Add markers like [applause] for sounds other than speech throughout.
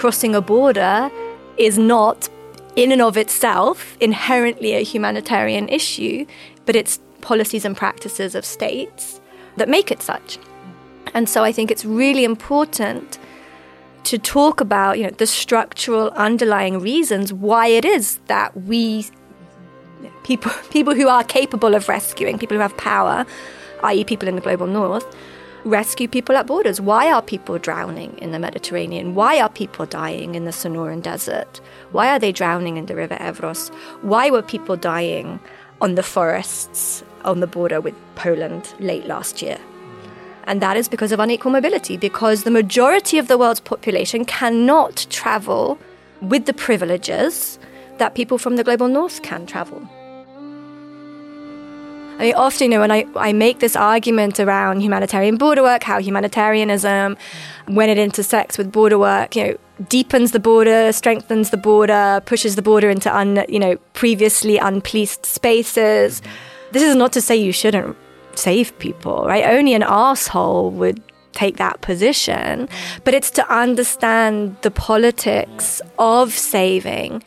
Crossing a border is not, in and of itself, inherently a humanitarian issue, but it's policies and practices of states that make it such. And so I think it's really important to talk about you know the structural underlying reasons why it is that we people [laughs] people who are capable of rescuing people who have power i.e. people in the global north rescue people at borders. Why are people drowning in the mediterranean? Why are people dying in the sonoran desert? Why are they drowning in the river evros? Why were people dying on the forests on the border with poland late last year? And that is because of unequal mobility, because the majority of the world's population cannot travel with the privileges that people from the global north can travel. I mean, often, you know, when I, I make this argument around humanitarian border work, how humanitarianism, when it intersects with border work, you know, deepens the border, strengthens the border, pushes the border into un, you know, previously unpoliced spaces. Mm-hmm. This is not to say you shouldn't save people, right? Only an asshole would take that position. But it's to understand the politics of saving.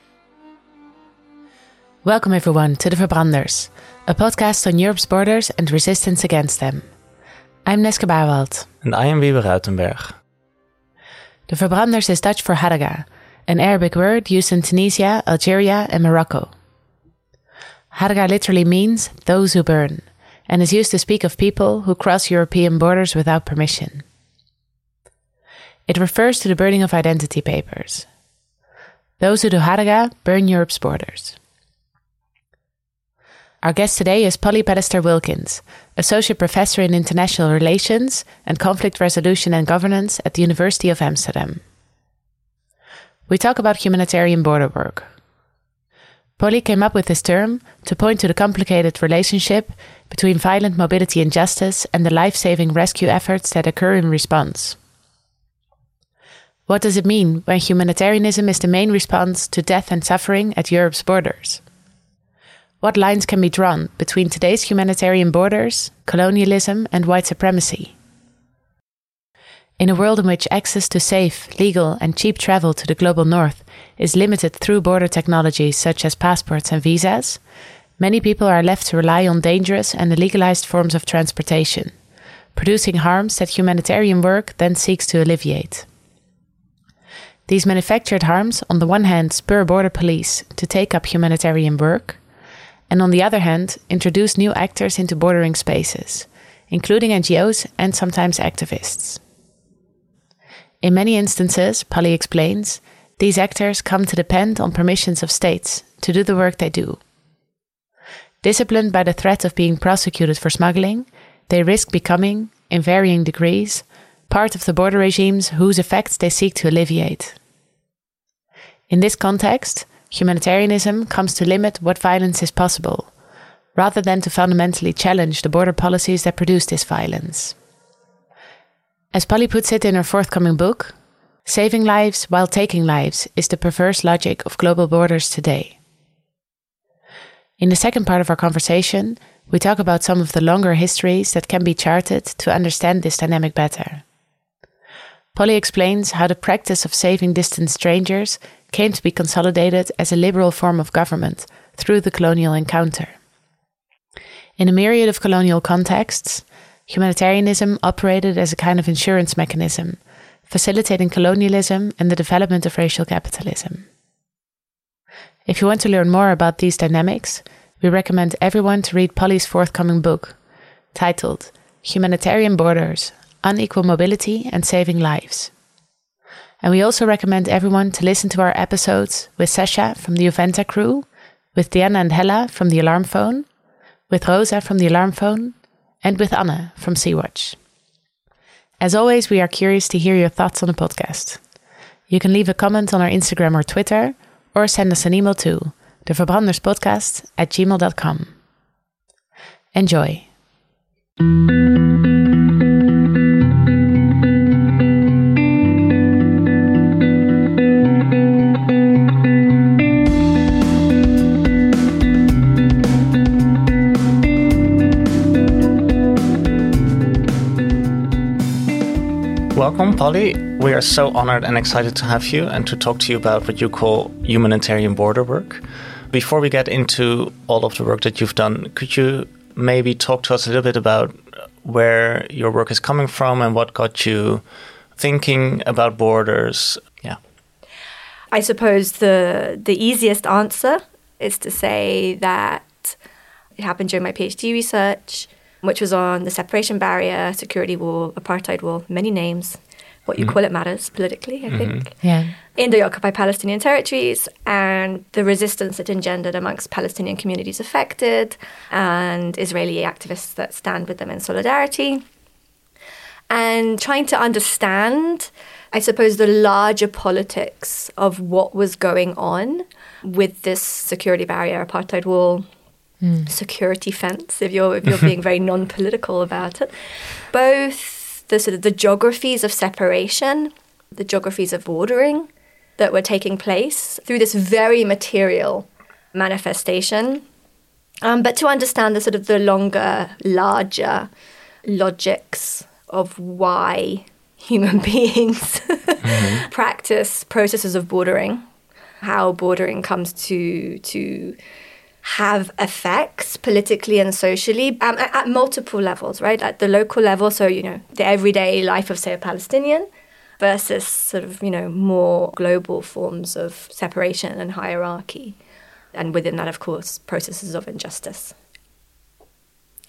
Welcome, everyone, to De Verbranders, a podcast on Europe's borders and resistance against them. I'm Neske Bawald. And I am Wiebe Ruitenberg. De Verbranders is Dutch for haraga, an Arabic word used in Tunisia, Algeria, and Morocco. Haraga literally means those who burn and is used to speak of people who cross European borders without permission. It refers to the burning of identity papers. Those who do haraga burn Europe's borders. Our guest today is Polly Pallister Wilkins, Associate Professor in International Relations and Conflict Resolution and Governance at the University of Amsterdam. We talk about humanitarian border work, Polly came up with this term to point to the complicated relationship between violent mobility injustice and the life saving rescue efforts that occur in response. What does it mean when humanitarianism is the main response to death and suffering at Europe's borders? What lines can be drawn between today's humanitarian borders, colonialism, and white supremacy? In a world in which access to safe, legal, and cheap travel to the global north is limited through border technologies such as passports and visas, many people are left to rely on dangerous and illegalized forms of transportation, producing harms that humanitarian work then seeks to alleviate. These manufactured harms, on the one hand, spur border police to take up humanitarian work, and on the other hand, introduce new actors into bordering spaces, including NGOs and sometimes activists. In many instances, Polly explains, these actors come to depend on permissions of states to do the work they do. Disciplined by the threat of being prosecuted for smuggling, they risk becoming, in varying degrees, part of the border regimes whose effects they seek to alleviate. In this context, humanitarianism comes to limit what violence is possible, rather than to fundamentally challenge the border policies that produce this violence. As Polly puts it in her forthcoming book, saving lives while taking lives is the perverse logic of global borders today. In the second part of our conversation, we talk about some of the longer histories that can be charted to understand this dynamic better. Polly explains how the practice of saving distant strangers came to be consolidated as a liberal form of government through the colonial encounter. In a myriad of colonial contexts, humanitarianism operated as a kind of insurance mechanism, facilitating colonialism and the development of racial capitalism. If you want to learn more about these dynamics, we recommend everyone to read Polly's forthcoming book, titled Humanitarian Borders Unequal Mobility and Saving Lives. And we also recommend everyone to listen to our episodes with Sasha from the Juventa crew, with Diana and Hella from the Alarm Phone, with Rosa from the Alarm Phone, and with Anna from Sea-Watch. As always, we are curious to hear your thoughts on the podcast. You can leave a comment on our Instagram or Twitter, or send us an email to deverbranderspodcast at gmail.com. Enjoy. Polly. We are so honored and excited to have you and to talk to you about what you call humanitarian border work. Before we get into all of the work that you've done, could you maybe talk to us a little bit about where your work is coming from and what got you thinking about borders? Yeah. I suppose the the easiest answer is to say that it happened during my PhD research, which was on the separation barrier, security wall, apartheid wall, many names. What you mm-hmm. call it matters politically, I mm-hmm. think. Yeah. In the occupied Palestinian territories and the resistance it engendered amongst Palestinian communities affected and Israeli activists that stand with them in solidarity. And trying to understand, I suppose, the larger politics of what was going on with this security barrier, apartheid wall, mm. security fence, if you're if you're being [laughs] very non-political about it. Both the sort of the geographies of separation, the geographies of bordering that were taking place through this very material manifestation. Um, but to understand the sort of the longer, larger logics of why human [laughs] beings mm-hmm. practice processes of bordering, how bordering comes to to have effects politically and socially um, at, at multiple levels, right? At the local level, so, you know, the everyday life of, say, a Palestinian versus sort of, you know, more global forms of separation and hierarchy. And within that, of course, processes of injustice.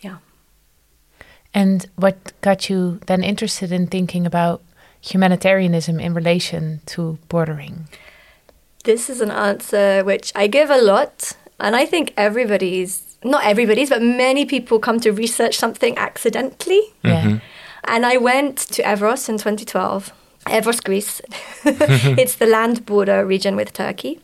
Yeah. And what got you then interested in thinking about humanitarianism in relation to bordering? This is an answer which I give a lot and I think everybody's, not everybody's, but many people come to research something accidentally. Yeah. Mm-hmm. And I went to Evros in 2012, Evros, Greece. [laughs] it's the land border region with Turkey.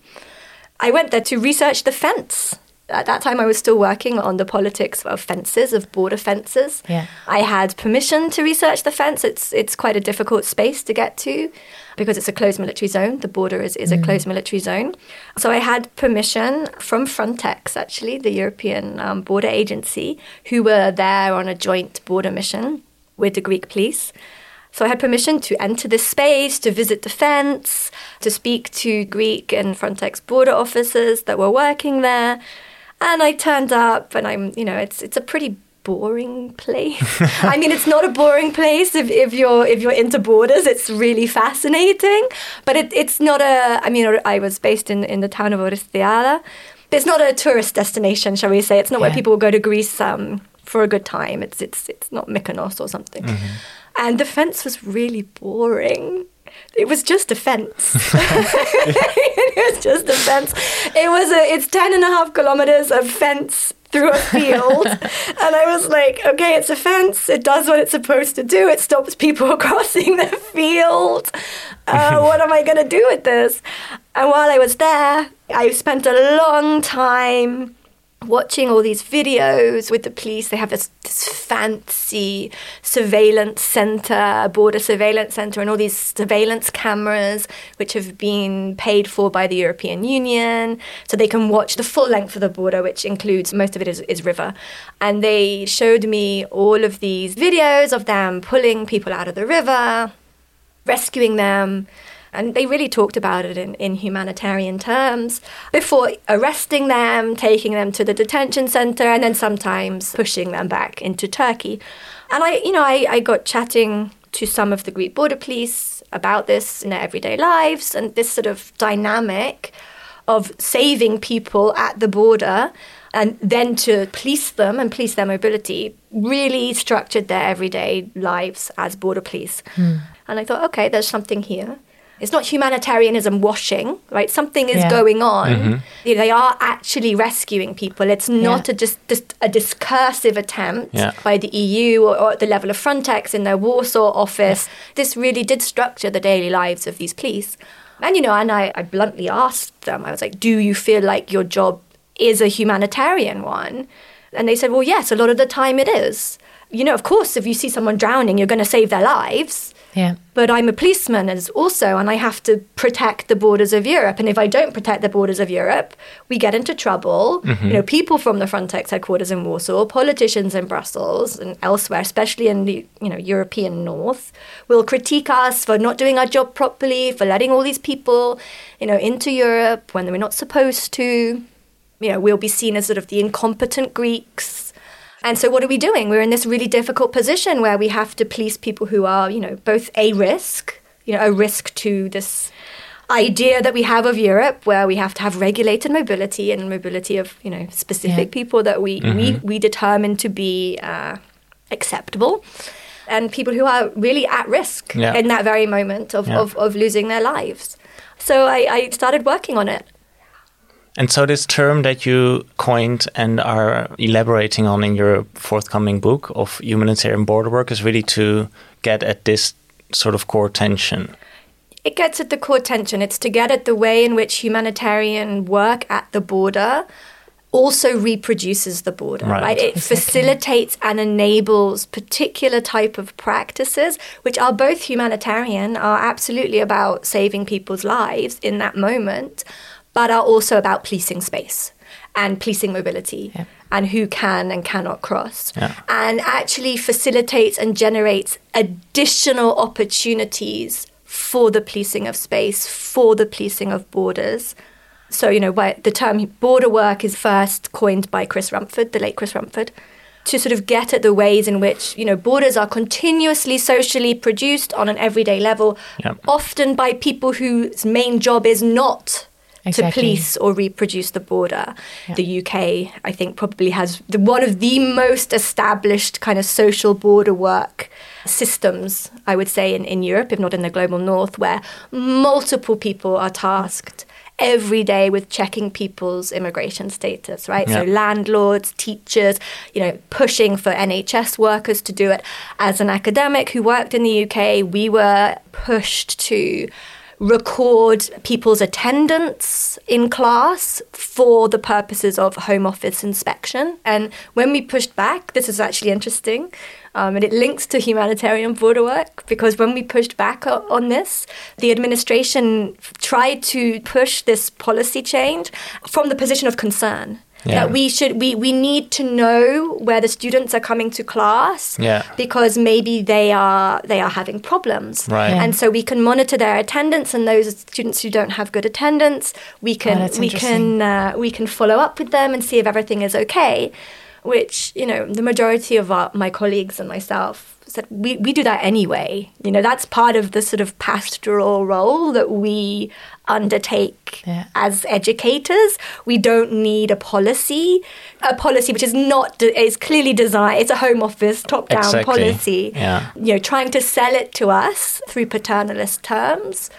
I went there to research the fence at that time I was still working on the politics of fences, of border fences. Yeah. I had permission to research the fence. It's it's quite a difficult space to get to because it's a closed military zone. The border is, is mm. a closed military zone. So I had permission from Frontex, actually, the European um, border agency, who were there on a joint border mission with the Greek police. So I had permission to enter this space, to visit the fence, to speak to Greek and Frontex border officers that were working there. And I turned up, and I'm, you know, it's it's a pretty boring place. [laughs] I mean, it's not a boring place if, if you're if you're into borders. It's really fascinating, but it, it's not a. I mean, I was based in in the town of Orestiada. It's not a tourist destination, shall we say? It's not yeah. where people go to Greece um, for a good time. It's it's it's not Mykonos or something. Mm-hmm. And the fence was really boring. It was just a fence. [laughs] it was just a fence. It was a, it's 10 and a half kilometers of fence through a field. [laughs] and I was like, okay, it's a fence. It does what it's supposed to do. It stops people [laughs] crossing the field. Uh, what am I going to do with this? And while I was there, I spent a long time watching all these videos with the police. They have this, this fancy surveillance center, border surveillance center, and all these surveillance cameras, which have been paid for by the European Union. So they can watch the full length of the border, which includes most of it is, is river. And they showed me all of these videos of them pulling people out of the river, rescuing them and they really talked about it in, in humanitarian terms before arresting them, taking them to the detention center, and then sometimes pushing them back into Turkey. And I, you know, I, I got chatting to some of the Greek border police about this in their everyday lives and this sort of dynamic of saving people at the border and then to police them and police their mobility really structured their everyday lives as border police. Mm. And I thought, okay, there's something here. It's not humanitarianism washing, right? Something is yeah. going on. Mm-hmm. You know, they are actually rescuing people. It's not yeah. a just, just a discursive attempt yeah. by the EU or, or, at the level of Frontex in their Warsaw office. This really did structure the daily lives of these police. And you know, and I, I bluntly asked them, I was like, "Do you feel like your job is a humanitarian one?" And they said, "Well, yes, a lot of the time it is." you know, of course, if you see someone drowning, you're going to save their lives. Yeah. But I'm a policeman as also, and I have to protect the borders of Europe. And if I don't protect the borders of Europe, we get into trouble. Mm-hmm. You know, people from the Frontex headquarters in Warsaw, politicians in Brussels and elsewhere, especially in the you know European North, will critique us for not doing our job properly, for letting all these people, you know, into Europe when we're not supposed to. You know, we'll be seen as sort of the incompetent Greeks and so what are we doing? We're in this really difficult position where we have to police people who are, you know, both a risk, you know, a risk to this idea that we have of Europe where we have to have regulated mobility and mobility of, you know, specific Yeah. people that we, we, we determine to be uh, acceptable. And people who are really at risk Yeah. in that very moment of, Yeah. of, of losing their lives. So I, I started working on it. And so, this term that you coined and are elaborating on in your forthcoming book of humanitarian border work is really to get at this sort of core tension. It gets at the core tension. It's to get at the way in which humanitarian work at the border also reproduces the border, Right. right? It Exactly. facilitates and enables particular type of practices which are both humanitarian, are absolutely about saving people's lives in that moment, but are also about policing space and policing mobility Yeah. and who can and cannot cross. Yeah. And actually facilitates and generates additional opportunities for the policing of space, for the policing of borders. So, you know, why the term border work is first coined by Chris Rumford, the late Chris Rumford, to sort of get at the ways in which, you know, borders are continuously socially produced on an everyday level, Yeah. often by people whose main job is not Exactly. to police or reproduce the border. The UK, I think, probably has the, one of the most established kind of social border work systems, I would say, in, in Europe, if not in the global north, where multiple people are tasked every day with checking people's immigration status, right? So landlords, teachers, you know, pushing for NHS workers to do it. As an academic who worked in the UK, we were pushed to record people's attendance in class for the purposes of home office inspection. And when we pushed back, this is actually interesting, um, and it links to humanitarian border work because when we pushed back on this, the administration tried to push this policy change from the position of concern. Yeah. That we should we, we need to know where the students are coming to class Yeah. because maybe they are they are having problems Right. Yeah. and so we can monitor their attendance and those students who don't have good attendance we can Oh, we can uh, we can follow up with them and see if everything is okay which you know the majority of our, my colleagues and myself said we, we do that anyway you know that's part of the sort of pastoral role that we undertake Yeah. as educators we don't need a policy a policy which is not is clearly designed it's a home office top down Exactly. policy Yeah. you know trying to sell it to us through paternalist terms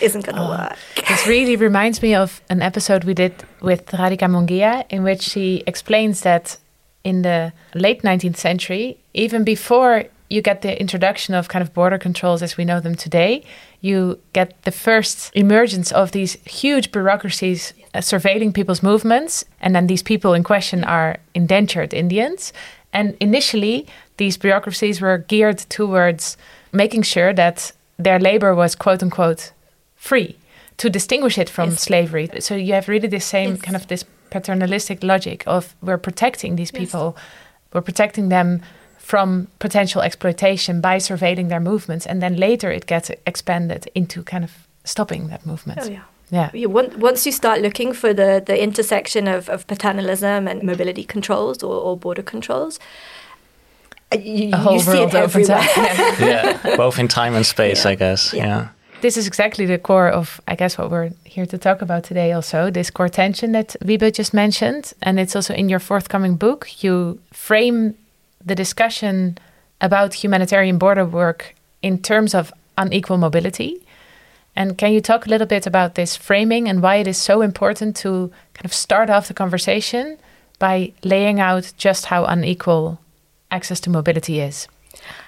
isn't going to oh, work This really reminds me of an episode we did with Radhika Mongia, in which she explains that in the late 19th century, even before you get the introduction of kind of border controls as we know them today, you get the first emergence of these huge bureaucracies uh, surveilling people's movements. And then these people in question are indentured Indians. And initially, these bureaucracies were geared towards making sure that their labor was quote unquote free to distinguish it from Yes. slavery. So you have really the same Yes. kind of this paternalistic logic of we're protecting these Yes. people, we're protecting them from potential exploitation by surveilling their movements, and then later it gets expanded into kind of stopping that movement. oh yeah Yeah. you, on- once you start looking for the, the intersection of, of paternalism and mobility controls or, or border controls, uh, you, A whole you see it opens everywhere. up. [laughs] Yeah. yeah, both in time and space, Yeah. I guess. Yeah. Yeah. this is exactly the core of, I guess, what we're here to talk about today. Also, this core tension that Wiebe just mentioned, and it's also in your forthcoming book. You frame the discussion about humanitarian border work in terms of unequal mobility. And can you talk a little bit about this framing and why it is so important to kind of start off the conversation by laying out just how unequal access to mobility is?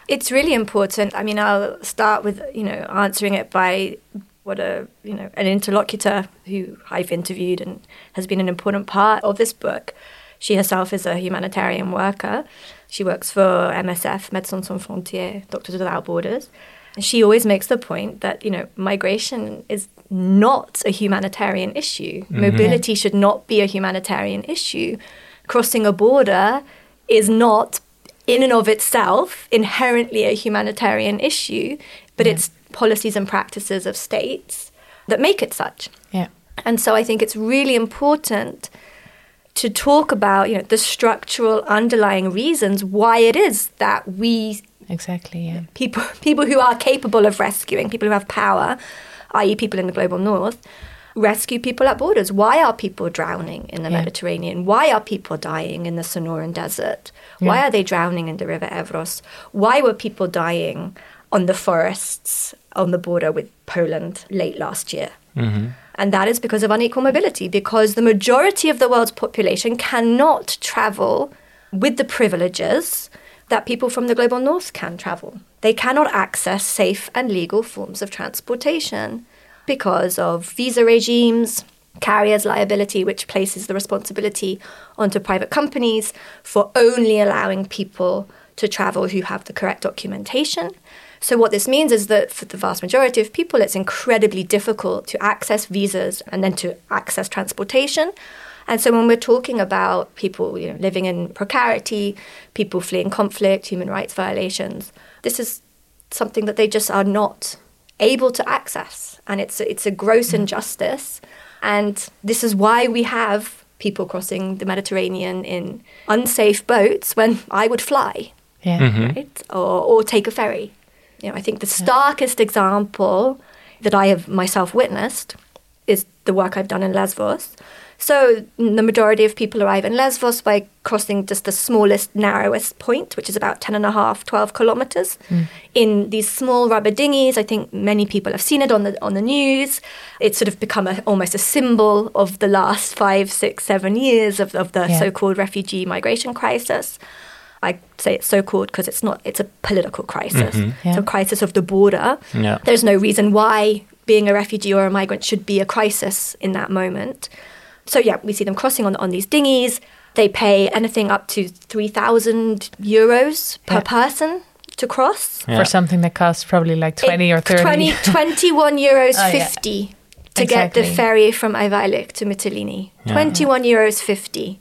It's really important. I mean, I'll start with you know answering it by what a you know an interlocutor who I've interviewed and has been an important part of this book She herself is a humanitarian worker. She works for MSF, Médecins Sans Frontières, Doctors Without Borders. She always makes the point that, you know, migration is not a humanitarian issue. Mm-hmm. Mobility should not be a humanitarian issue. Crossing a border is not, in and of itself, inherently a humanitarian issue, but yeah. it's policies and practices of states that make it such. Yeah. And so I think it's really important to talk about, you know, the structural underlying reasons why it is that we exactly yeah. people [laughs] people who are capable of rescuing, people who have power, i.e., people in the global north, rescue people at borders. Why are people drowning in the yeah. Mediterranean? Why are people dying in the Sonoran Desert? Yeah. Why are they drowning in the River Evros? Why were people dying on the forests on the border with Poland late last year? Mm-hmm. And that is because of unequal mobility, because the majority of the world's population cannot travel with the privileges that people from the global north can travel. They cannot access safe and legal forms of transportation because of visa regimes, carriers' liability, which places the responsibility onto private companies for only allowing people to travel who have the correct documentation, so, what this means is that for the vast majority of people, it's incredibly difficult to access visas and then to access transportation. And so, when we're talking about people you know, living in precarity, people fleeing conflict, human rights violations, this is something that they just are not able to access. And it's a, it's a gross mm. injustice. And this is why we have people crossing the Mediterranean in unsafe boats when I would fly, yeah. mm-hmm. right? Or, or take a ferry. You know, I think the starkest example that I have myself witnessed is the work I've done in Lesbos. So the majority of people arrive in Lesbos by crossing just the smallest, narrowest point, which is about 10 and a half, 12 kilometers, mm. in these small rubber dinghies. I think many people have seen it on the on the news. It's sort of become a, almost a symbol of the last five, six, seven years of, of the yeah. so-called refugee migration crisis. I say it's so called because it's not, it's a political crisis. Mm-hmm. Yeah. It's a crisis of the border. Yeah. There's no reason why being a refugee or a migrant should be a crisis in that moment. So, yeah, we see them crossing on, on these dinghies. They pay anything up to 3,000 euros per yeah. person to cross. Yeah. For something that costs probably like 20 it, or 30. 20, [laughs] 21 euros oh, 50 yeah. to exactly. get the ferry from Ayvalik to Mytilene. 21 euros 50.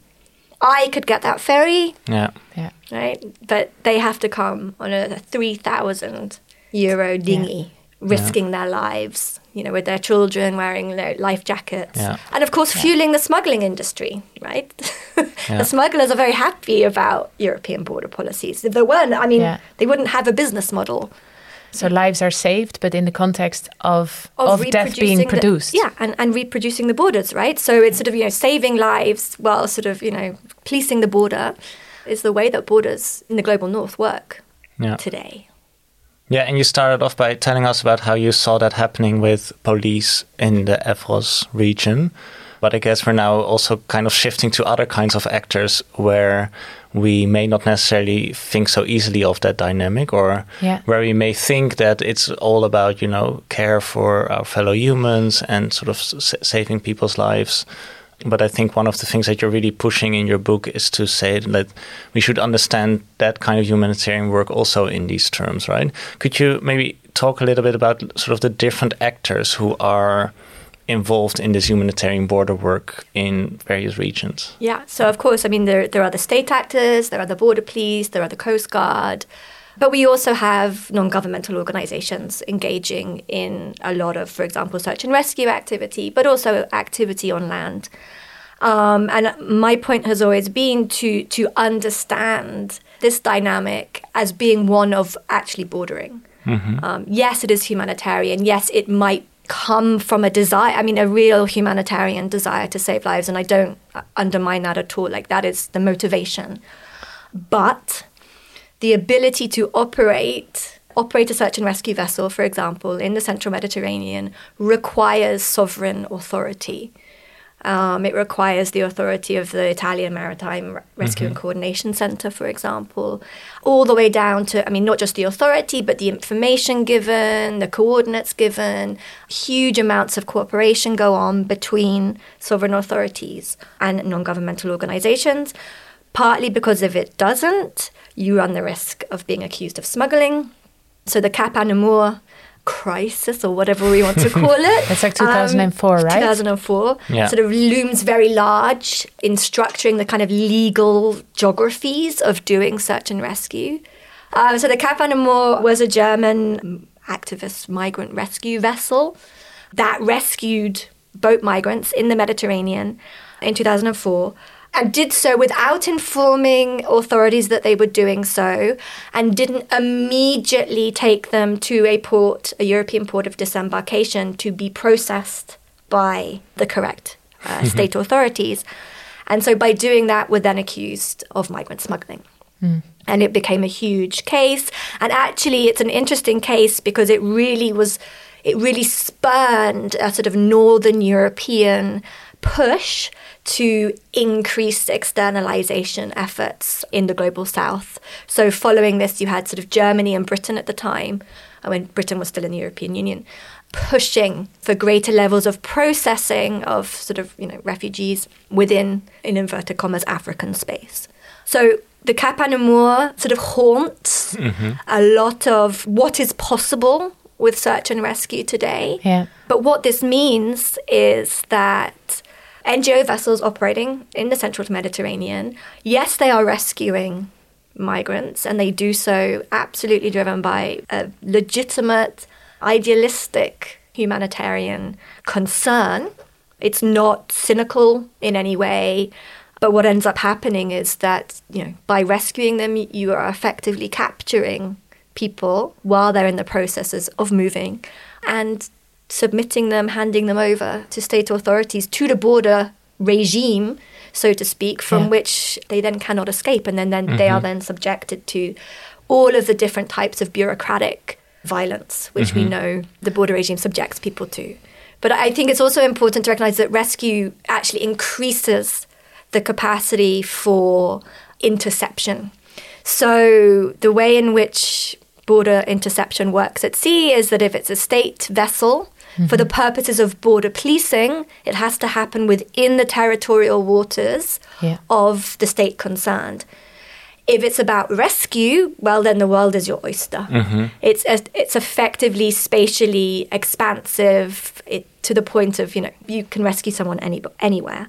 I could get that ferry. Yeah. Yeah. Right? But they have to come on a 3,000 euro dinghy, yeah. risking yeah. their lives, you know, with their children wearing life jackets. Yeah. And of course, fueling the smuggling industry, right? [laughs] the smugglers are very happy about European border policies. If there weren't, I mean, they wouldn't have a business model. So lives are saved, but in the context of, of, of death being produced. The, yeah, and, and reproducing the borders, right? So it's sort of, you know, saving lives while sort of, you know, policing the border is the way that borders in the global north work yeah. today. Yeah, and you started off by telling us about how you saw that happening with police in the Evros region. But I guess we're now also kind of shifting to other kinds of actors where we may not necessarily think so easily of that dynamic or yeah. where we may think that it's all about, you know, care for our fellow humans and sort of saving people's lives. But I think one of the things that you're really pushing in your book is to say that we should understand that kind of humanitarian work also in these terms, right? Could you maybe talk a little bit about sort of the different actors who are involved in this humanitarian border work in various regions? Yeah, so of course, I mean, there, there are the state actors, there are the border police, there are the Coast Guard, but we also have non governmental organizations engaging in a lot of, for example, search and rescue activity, but also activity on land. Um, and my point has always been to, to understand this dynamic as being one of actually bordering. Mm-hmm. Um, yes, it is humanitarian. Yes, it might come from a desire, I mean, a real humanitarian desire to save lives. And I don't undermine that at all. Like, that is the motivation. But the ability to operate operate a search and rescue vessel, for example, in the central Mediterranean, requires sovereign authority. Um, it requires the authority of the Italian Maritime Rescue and Coordination Center, for example, all the way down to, I mean, not just the authority, but the information given, the coordinates given. Huge amounts of cooperation go on between sovereign authorities and non governmental organizations. Partly because if it doesn't, you run the risk of being accused of smuggling. So the Cap Anamur crisis or whatever we want to [laughs] call it. That's like 2004, um, right? 2004. Yeah. Sort of looms very large in structuring the kind of legal geographies of doing search and rescue. Um, so the Cap Anamur was a German activist migrant rescue vessel that rescued boat migrants in the Mediterranean in 2004 and did so without informing authorities that they were doing so and didn't immediately take them to a port, a European port of disembarkation to be processed by the correct uh, mm-hmm. state authorities. And so by doing that, were then accused of migrant smuggling. Mm. And it became a huge case. And actually, it's an interesting case because it really was, it really spurned a sort of Northern European push to increase externalization efforts in the global south. So, following this, you had sort of Germany and Britain at the time, uh, when Britain was still in the European Union, pushing for greater levels of processing of sort of you know refugees within, in inverted commas, African space. So the Cap Anamur sort of haunts mm-hmm. a lot of what is possible with search and rescue today. Yeah. But what this means is that NGO vessels operating in the central Mediterranean, yes, they are rescuing migrants, and they do so absolutely driven by a legitimate, idealistic humanitarian concern. It's not cynical in any way. But what ends up happening is that, you know, by rescuing them, you are effectively capturing people while they're in the processes of moving. And submitting them, handing them over to state authorities to the border regime, so to speak, from yeah. which they then cannot escape. And then, then mm-hmm. they are mm-hmm. then subjected to all of the different types of bureaucratic violence, which mm-hmm. we know the border regime subjects people to. But I think it's also important to recognize that rescue actually increases the capacity for interception. So the way in which border interception works at sea is that if it's a state vessel Mm-hmm. For the purposes of border policing, it has to happen within the territorial waters yeah. of the state concerned. If it's about rescue, well, then the world is your oyster. Mm-hmm. It's it's effectively spatially expansive it, to the point of you know you can rescue someone any, anywhere.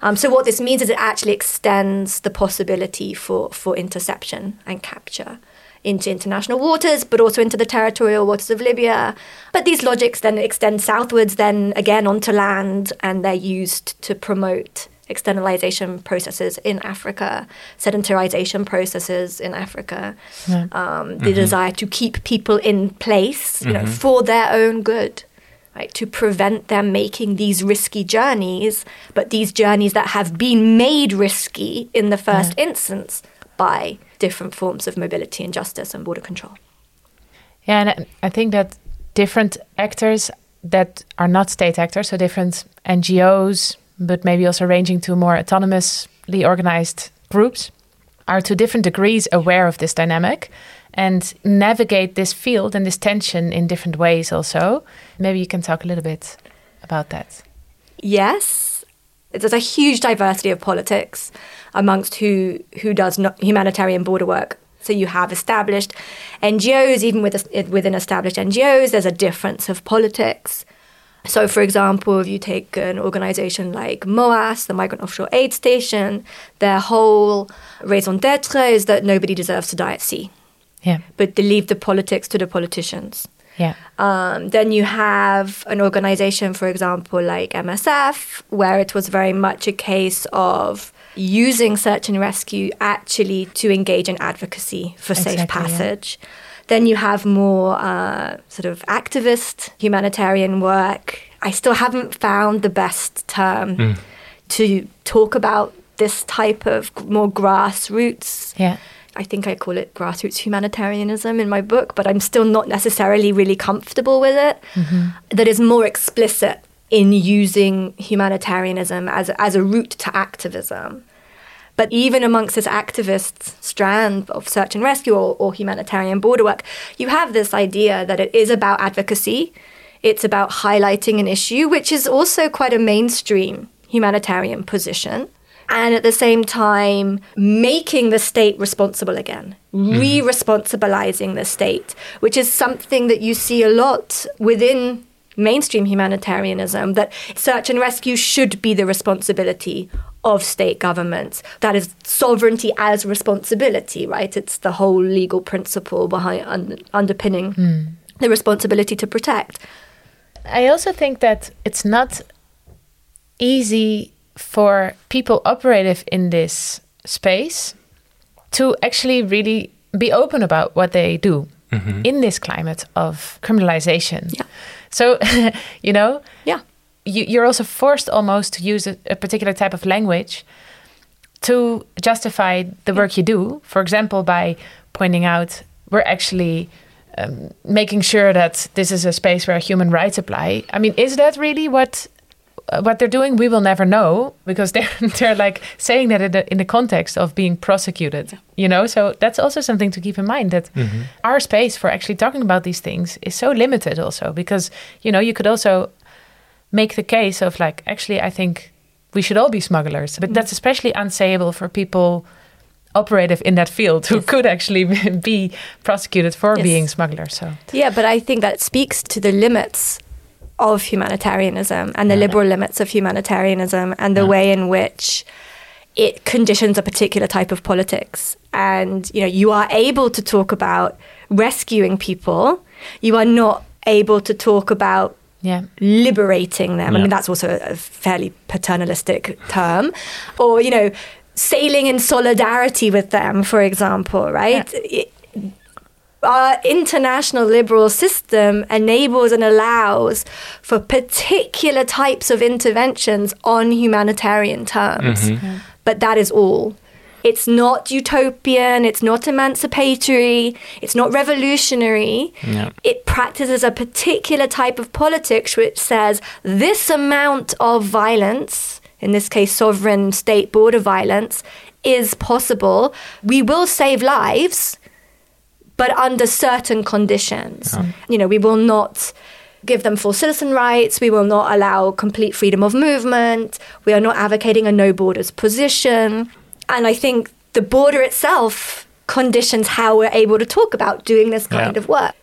Um, so what this means is it actually extends the possibility for for interception and capture into international waters, but also into the territorial waters of Libya. But these logics then extend southwards, then again onto land, and they're used to promote externalization processes in Africa, sedentarization processes in Africa, yeah. um, the mm-hmm. desire to keep people in place, you mm-hmm. know, for their own good. Right, to prevent them making these risky journeys, but these journeys that have been made risky in the first yeah. instance by different forms of mobility injustice and border control. Yeah, and I think that different actors that are not state actors, so different NGOs, but maybe also ranging to more autonomously organized groups, are to different degrees aware of this dynamic and navigate this field and this tension in different ways also. Maybe you can talk a little bit about that. Yes. There's a huge diversity of politics amongst who who does humanitarian border work. So you have established NGOs, even with, within established NGOs, there's a difference of politics. So, for example, if you take an organization like MOAS, the Migrant Offshore Aid Station, their whole raison d'etre is that nobody deserves to die at sea. Yeah. But they leave the politics to the politicians. Yeah. Um, then you have an organization, for example, like MSF, where it was very much a case of using search and rescue actually to engage in advocacy for exactly, safe passage. Yeah. Then you have more uh, sort of activist humanitarian work. I still haven't found the best term mm. to talk about this type of more grassroots. Yeah. I think I call it grassroots humanitarianism in my book, but I'm still not necessarily really comfortable with it. Mm-hmm. That is more explicit in using humanitarianism as, as a route to activism. But even amongst this activist strand of search and rescue or, or humanitarian border work, you have this idea that it is about advocacy. It's about highlighting an issue, which is also quite a mainstream humanitarian position. And at the same time, making the state responsible again, mm. re responsibilizing the state, which is something that you see a lot within mainstream humanitarianism that search and rescue should be the responsibility of state governments. That is sovereignty as responsibility, right? It's the whole legal principle behind un- underpinning mm. the responsibility to protect. I also think that it's not easy for people operative in this space to actually really be open about what they do mm-hmm. in this climate of criminalization. Yeah. So, [laughs] you know, yeah, you, are also forced almost to use a, a, particular type of language to justify the work you do. For example, by pointing out we're actually um, making sure that this is a space where human rights apply. I mean, is that really what what they're doing? We will never know because [laughs] they're they're like saying that in the, in the context of being prosecuted. Yeah. You know, so that's also something to keep in mind that mm-hmm. our space for actually talking about these things is so limited. Also, because you know, you could also make the case of like, actually, I think we should all be smugglers, but mm. that's especially unsayable for people operative in that field who yes. could actually [laughs] be prosecuted for yes. being smugglers. So yeah, but I think that speaks to the limits of humanitarianism and the yeah. liberal limits of humanitarianism and the yeah. way in which it conditions a particular type of politics. And you know, you are able to talk about rescuing people. You are not able to talk about yeah. liberating them. Yeah. I mean, that's also a fairly paternalistic term. Or, you know, sailing in solidarity with them, for example, right? Yeah. It, our international liberal system enables and allows for particular types of interventions on humanitarian terms. Mm-hmm. But that is all. It's not utopian, it's not emancipatory, it's not revolutionary. Yeah. It practices a particular type of politics which says this amount of violence, in this case, sovereign state border violence, is possible. We will save lives, but under certain conditions. Yeah. You know, we will not give them full citizen rights. We will not allow complete freedom of movement. We are not advocating a no borders position. And I think the border itself conditions how we're able to talk about doing this kind yeah. of work.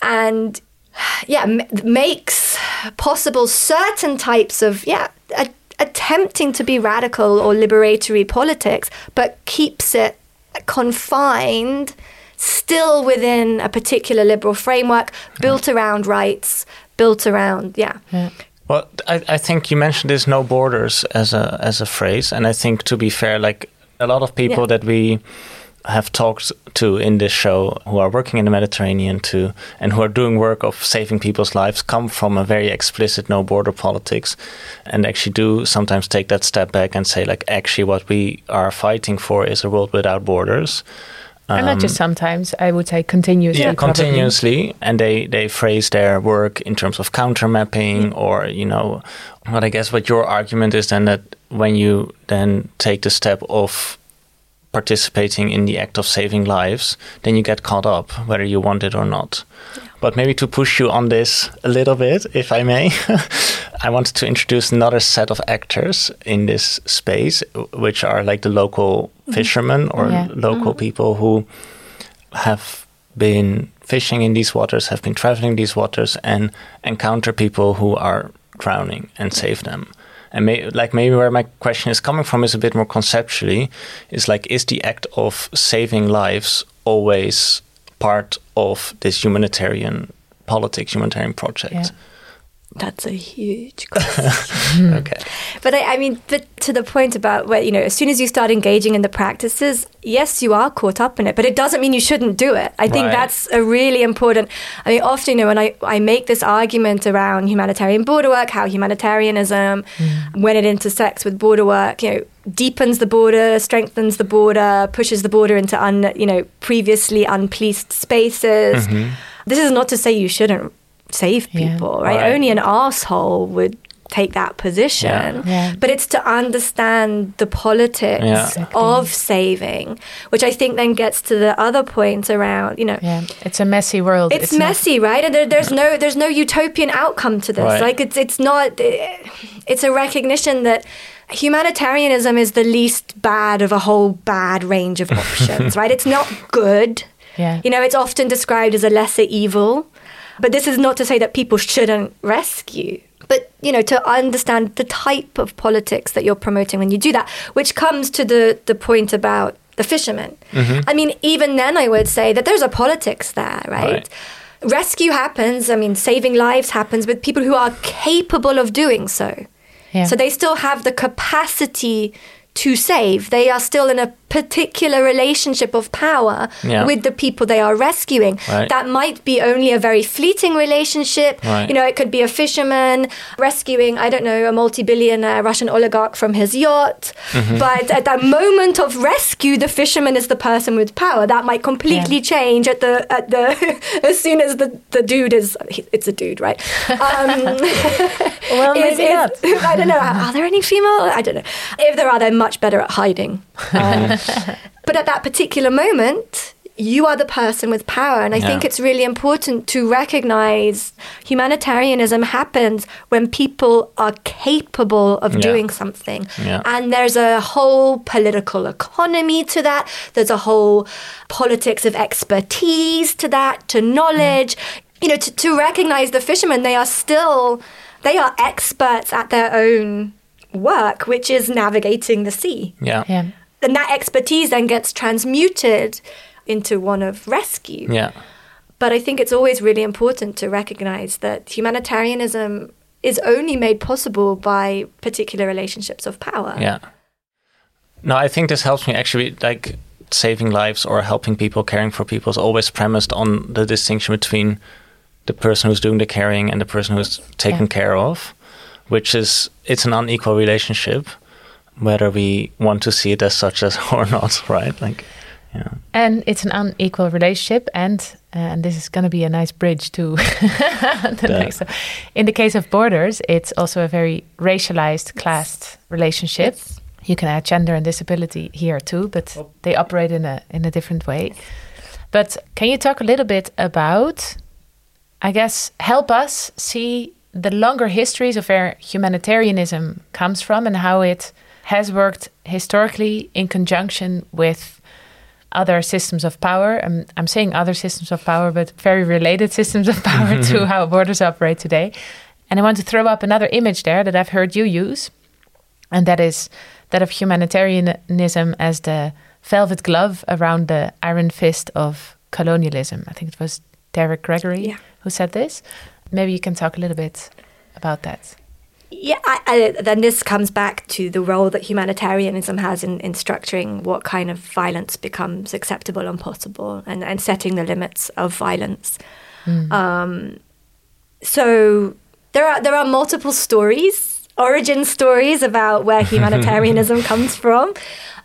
And yeah, m- makes possible certain types of, yeah, a- attempting to be radical or liberatory politics, but keeps it confined still within a particular liberal framework built yeah. around rights, built around, yeah. yeah. Well, I, I think you mentioned this "no borders" as a as a phrase, and I think to be fair, like a lot of people yeah. that we have talked to in this show who are working in the Mediterranean too and who are doing work of saving people's lives come from a very explicit no border politics and actually do sometimes take that step back and say like actually what we are fighting for is a world without borders um, and not just um, sometimes i would say continuously yeah continuously and they they phrase their work in terms of counter mapping mm. or you know what i guess what your argument is then that when you then take the step of participating in the act of saving lives, then you get caught up, whether you want it or not. Yeah. But maybe to push you on this a little bit, if I may, [laughs] I wanted to introduce another set of actors in this space, which are like the local mm-hmm. fishermen or yeah. local mm-hmm. people who have been fishing in these waters, have been traveling these waters, and encounter people who are drowning and save them and may, like maybe where my question is coming from is a bit more conceptually is like is the act of saving lives always part of this humanitarian politics humanitarian project yeah. That's a huge question. [laughs] okay. But I, I, mean, but to the point about where, you know, as soon as you start engaging in the practices, yes, you are caught up in it, but it doesn't mean you shouldn't do it. I think right. that's a really important. I mean, often, you know, when I, I make this argument around humanitarian border work, how humanitarianism, mm. when it intersects with border work, you know, deepens the border, strengthens the border, pushes the border into, un, you know, previously unpoliced spaces. Mm-hmm. This is not to say you shouldn't save people, yeah. right? right? Only an asshole would take that position, Yeah. Yeah. but it's to understand the politics Yeah. Exactly. of saving, which I think then gets to the other point around, you know, Yeah, it's a messy world. it's, not- messy, right? And there, there's no there's no utopian outcome to this. Right. Like it's it's not. It's a recognition that humanitarianism is the least bad of a whole bad range of [laughs] options, right? It's not good. Yeah. You know, it's often described as a lesser evil. But this is not to say that people shouldn't rescue. But, you know, to understand the type of politics that you're promoting when you do that, which comes to the, the point about the fishermen. Mm-hmm. I mean, even then, I would say that there's a politics there, right? Right. Rescue happens, I mean, saving lives happens with people who are capable of doing so. Yeah. So they still have the capacity to save. They are still in a particular relationship of power Yeah. with the people they are rescuing. Right. That might be only a very fleeting relationship. Right. You know, it could be a fisherman rescuing, I don't know, a multi billionaire Russian oligarch from his yacht. Mm-hmm. But at that moment of rescue, the fisherman is the person with power. That might completely Yeah. change at the, at the, [laughs] as soon as the, the dude is, it's a dude, right? Um, [laughs] well, [laughs] maybe is- not. I don't know. Are there any female? I don't know. If there are, they're much better at hiding. [laughs] Um, but at that particular moment, you are the person with power. And I think it's really important to recognize humanitarianism happens when people are capable of Yeah. doing something. Yeah. And there's a whole political economy to that. There's a whole politics of expertise to that, to knowledge. You know, to, to recognize the fishermen, they are still, they are experts at their own work, which is navigating the sea. Yeah. Yeah. And that expertise then gets transmuted into one of rescue. Yeah. But I think it's always really important to recognize that humanitarianism is only made possible by particular relationships of power. Yeah. No, I think this helps me actually like saving lives or helping people, caring for people is always premised on the distinction between the person who's doing the caring and the person who's taken Yeah. care of, which is it's an unequal relationship, whether we want to see it as such as [laughs] or not, right? Like, yeah. And it's an unequal relationship, and uh, and this is going to be a nice bridge to [laughs] the Yeah. next. In the case of borders, it's also a very racialized, classed relationship. You can add gender and disability here too, but they operate in a in a different way. But can you talk a little bit about, I guess, help us see the longer histories of where humanitarianism comes from and how it has worked historically in conjunction with other systems of power. I'm, I'm saying other systems of power, but very related [laughs] systems of power to [laughs] how borders operate today. And I want to throw up another image there that I've heard you use, and that is that of humanitarianism as the velvet glove around the iron fist of colonialism. I think it was Derek Gregory Yeah. who said this. Maybe you can talk a little bit about that. Yeah, I, I, then this comes back to the role that humanitarianism has in, in structuring what kind of violence becomes acceptable and possible and, and setting the limits of violence. Um, so there are there are multiple stories, origin stories about where humanitarianism [laughs] comes from.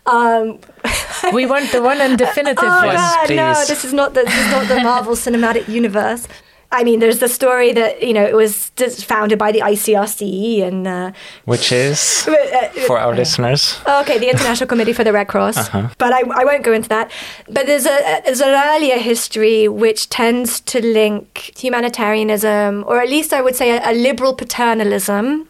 Um, [laughs] We want the one and definitive oh one. God, no! This is not the this is not the Marvel Cinematic Universe. I mean, there's the story that you know it was founded by the ICRC and uh, Which is [laughs] uh, for our listeners. Okay, the International [laughs] Committee for the Red Cross. But I, I won't go into that. But there's a there's an earlier history which tends to link humanitarianism, or at least I would say a, a liberal paternalism,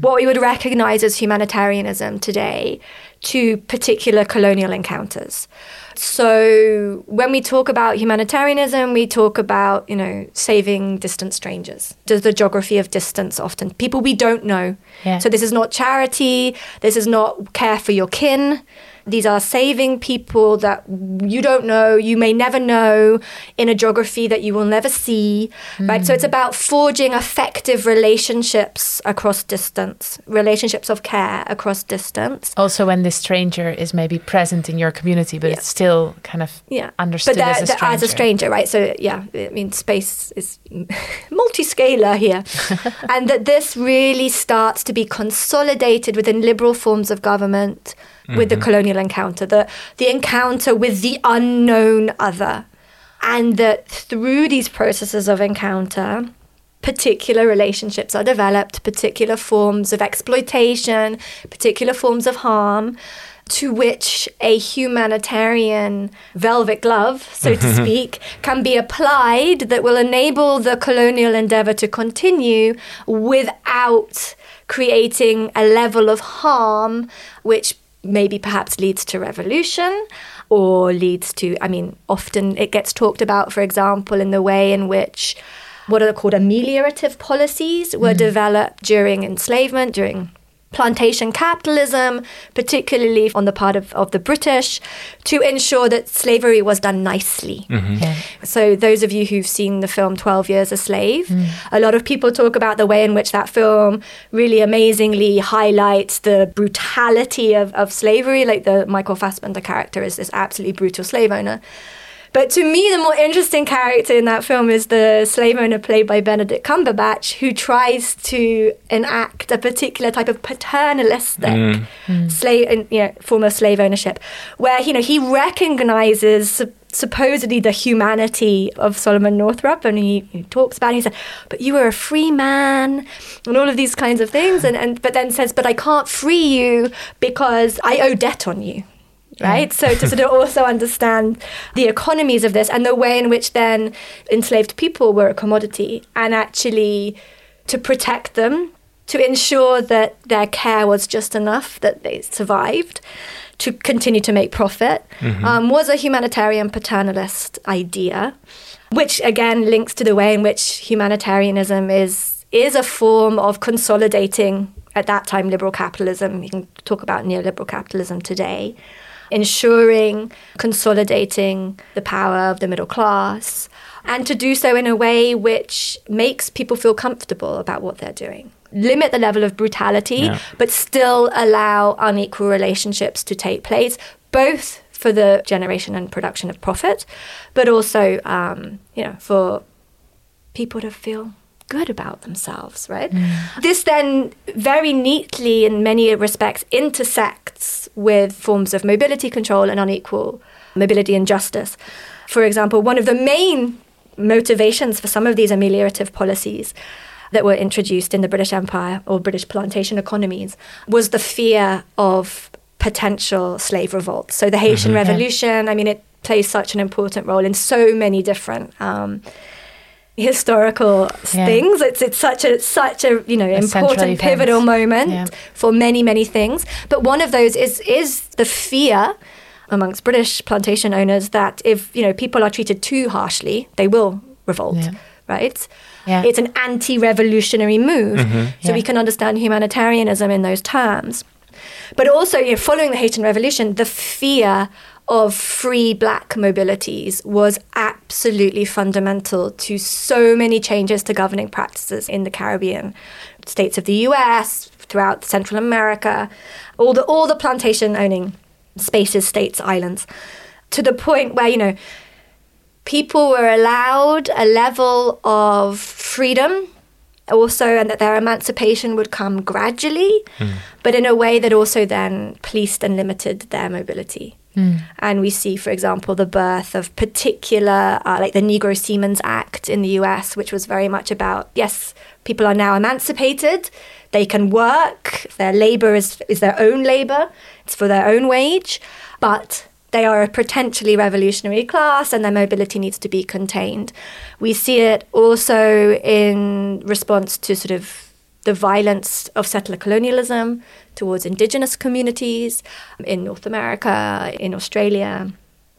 what we would recognize as humanitarianism today, to particular colonial encounters. So when we talk about humanitarianism, we talk about, you know, saving distant strangers. Does the geography of distance often people we don't know. Yeah. So this is not charity, this is not care for your kin. These are saving people that you don't know, you may never know in a geography that you will never see, right? So it's hmm. about forging effective relationships across distance, relationships of care across distance. Also, when this stranger is maybe present in your community, but Yeah. it's still kind of yeah understood as, a stranger. as a stranger right so yeah i mean space is [laughs] multi-scalar here [laughs] and that this really starts to be consolidated within liberal forms of government with the mm-hmm. colonial encounter the the encounter with the unknown other. And that through these processes of encounter particular relationships are developed, particular forms of exploitation, particular forms of harm to which a humanitarian velvet glove, so to [laughs] speak, can be applied that will enable the colonial endeavor to continue without creating a level of harm which maybe perhaps leads to revolution or leads to, I mean, often it gets talked about, for example, in the way in which what are called ameliorative policies were mm. developed during enslavement, during plantation capitalism, particularly on the part of, of the British, to ensure that slavery was done nicely. Mm-hmm. Yeah. So, those of you who've seen the film 12 Years a Slave, mm. a lot of people talk about the way in which that film really amazingly highlights the brutality of, of slavery. Like the Michael Fassbender character is this absolutely brutal slave owner. But to me, the more interesting character in that film is the slave owner played by Benedict Cumberbatch, who tries to enact a particular type of paternalistic mm. mm. slave, you know, form of slave ownership, where you know he recognizes supposedly the humanity of Solomon Northup, and he, he, talks about. It, he said, "But you were a free man," and all of these kinds of things, and, and but then says, "But I can't free you because I owe debt on you." Right? Yeah. So to sort of also understand the economies of this and the way in which then enslaved people were a commodity and actually to protect them, to ensure that their care was just enough, that they survived, to continue to make profit, mm-hmm. um, was a humanitarian paternalist idea, which again links to the way in which humanitarianism is is a form of consolidating at that time liberal capitalism. You can talk about neoliberal capitalism today ensuring, consolidating the power of the middle class, and to do so in a way which makes people feel comfortable about what they're doing. Limit the level of brutality, yeah. but still allow unequal relationships to take place, both for the generation and production of profit, but also, um, you know, for people to feel good about themselves, right? Mm. This then very neatly, in many respects, intersects with forms of mobility control and unequal mobility injustice. For example, one of the main motivations for some of these ameliorative policies that were introduced in the British Empire or British plantation economies was the fear of potential slave revolt. So the Haitian mm-hmm. Revolution, I mean, it plays such an important role in so many different um, historical yeah. things. It's it's such a such a you know a important pivotal moment yeah. for many many things. But one of those is is the fear amongst British plantation owners that if you know people are treated too harshly, they will revolt. Yeah. Right. It's an anti-revolutionary move, mm-hmm. so we can understand humanitarianism in those terms. But also, you know, following the Haitian Revolution, the fear of free black mobilities was absolutely fundamental to so many changes to governing practices in the Caribbean, states of the US, throughout Central America, all the all the plantation owning spaces, states, islands, to the point where, you know, people were allowed a level of freedom also and that their emancipation would come gradually mm. but in a way that also then policed and limited their mobility Mm. And we see, for example, the birth of particular, uh, like the Negro Seamen's Act in the US, which was very much about yes, people are now emancipated, they can work, their labor is, is their own labor, it's for their own wage, but they are a potentially revolutionary class and their mobility needs to be contained. We see it also in response to sort of the violence of settler colonialism towards indigenous communities in North America, in Australia.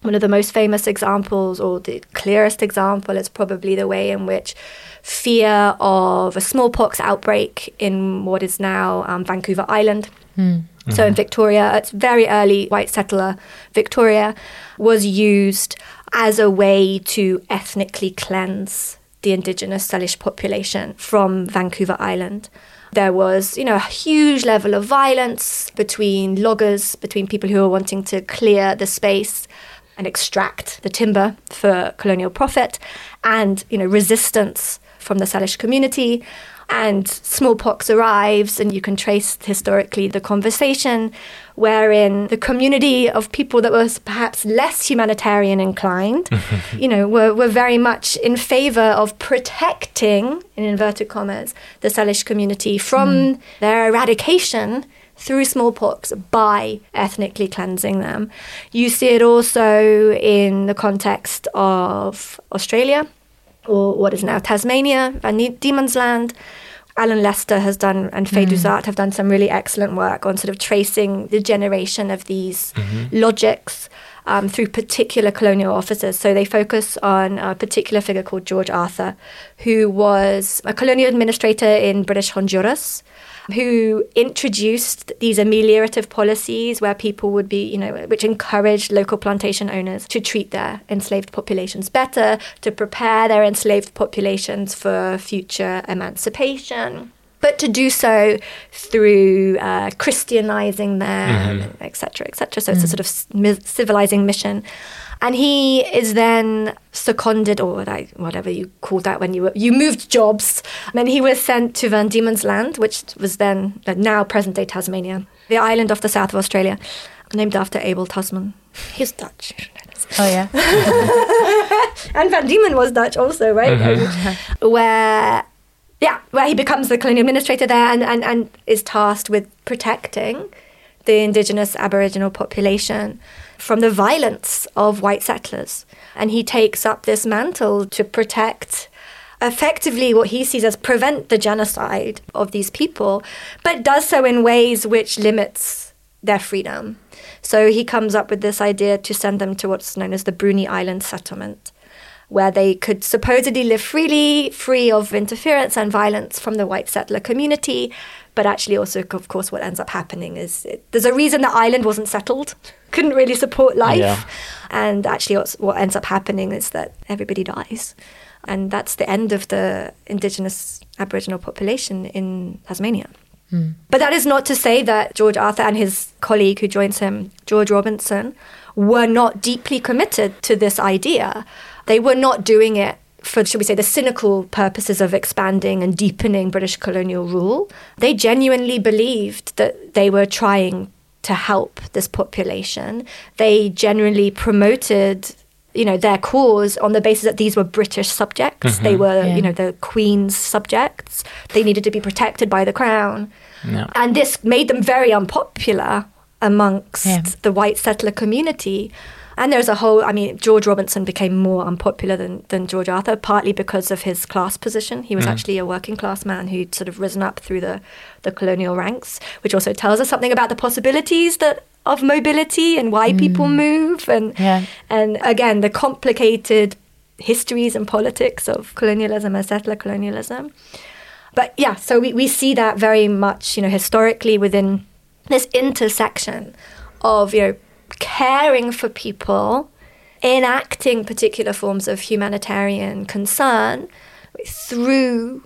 One of the most famous examples, or the clearest example, is probably the way in which fear of a smallpox outbreak in what is now um, Vancouver Island. Mm. So in Victoria, it's very early white settler Victoria, was used as a way to ethnically cleanse the indigenous Salish population from Vancouver Island. There was, you know, a huge level of violence between loggers, between people who were wanting to clear the space and extract the timber for colonial profit, and you know, resistance from the Salish community. And smallpox arrives, and you can trace historically the conversation wherein the community of people that was perhaps less humanitarian inclined, [laughs] you know, were, were very much in favor of protecting, in inverted commas, the Salish community from mm. their eradication through smallpox by ethnically cleansing them. You see it also in the context of Australia, or what is now Tasmania, Van Diemen's Land. Alan Lester has done and Fae mm. have done some really excellent work on sort of tracing the generation of these mm-hmm. logics um, through particular colonial officers. So they focus on a particular figure called George Arthur, who was a colonial administrator in British Honduras who introduced these ameliorative policies where people would be, you know, which encouraged local plantation owners to treat their enslaved populations better, to prepare their enslaved populations for future emancipation but to do so through uh, Christianizing them, etc., mm-hmm. etc. Et so mm. it's a mm. sort of civilizing mission. And he is then seconded, or whatever you call that when you were, you moved jobs. And then he was sent to Van Diemen's Land, which was then uh, now present day Tasmania, the island off the south of Australia, named after Abel Tasman. He's Dutch. Oh yeah. [laughs] and Van Diemen was Dutch also, right? Mm-hmm. Where yeah, where he becomes the colonial administrator there and, and, and is tasked with protecting the indigenous Aboriginal population from the violence of white settlers. And he takes up this mantle to protect effectively what he sees as prevent the genocide of these people, but does so in ways which limits their freedom. So he comes up with this idea to send them to what's known as the Bruny Island settlement, where they could supposedly live freely, free of interference and violence from the white settler community, but actually, also, of course, what ends up happening is it, there's a reason the island wasn't settled, couldn't really support life. Yeah. And actually, what ends up happening is that everybody dies. And that's the end of the indigenous Aboriginal population in Tasmania. Mm. But that is not to say that George Arthur and his colleague who joins him, George Robinson, were not deeply committed to this idea. They were not doing it for, should we say, the cynical purposes of expanding and deepening British colonial rule. They genuinely believed that they were trying to help this population. They generally promoted you know their cause on the basis that these were British subjects. Mm-hmm. They were, yeah. you know, the Queen's subjects. They needed to be protected by the Crown, yeah. and this made them very unpopular amongst yeah. the white settler community. And there's a whole, I mean, George Robinson became more unpopular than, than George Arthur, partly because of his class position. He was mm. actually a working class man who'd sort of risen up through the, the colonial ranks, which also tells us something about the possibilities that of mobility and why mm. people move. And, yeah. and again, the complicated histories and politics of colonialism and settler colonialism. But yeah, so we, we see that very much, you know, historically within this intersection of, you know, caring for people, enacting particular forms of humanitarian concern through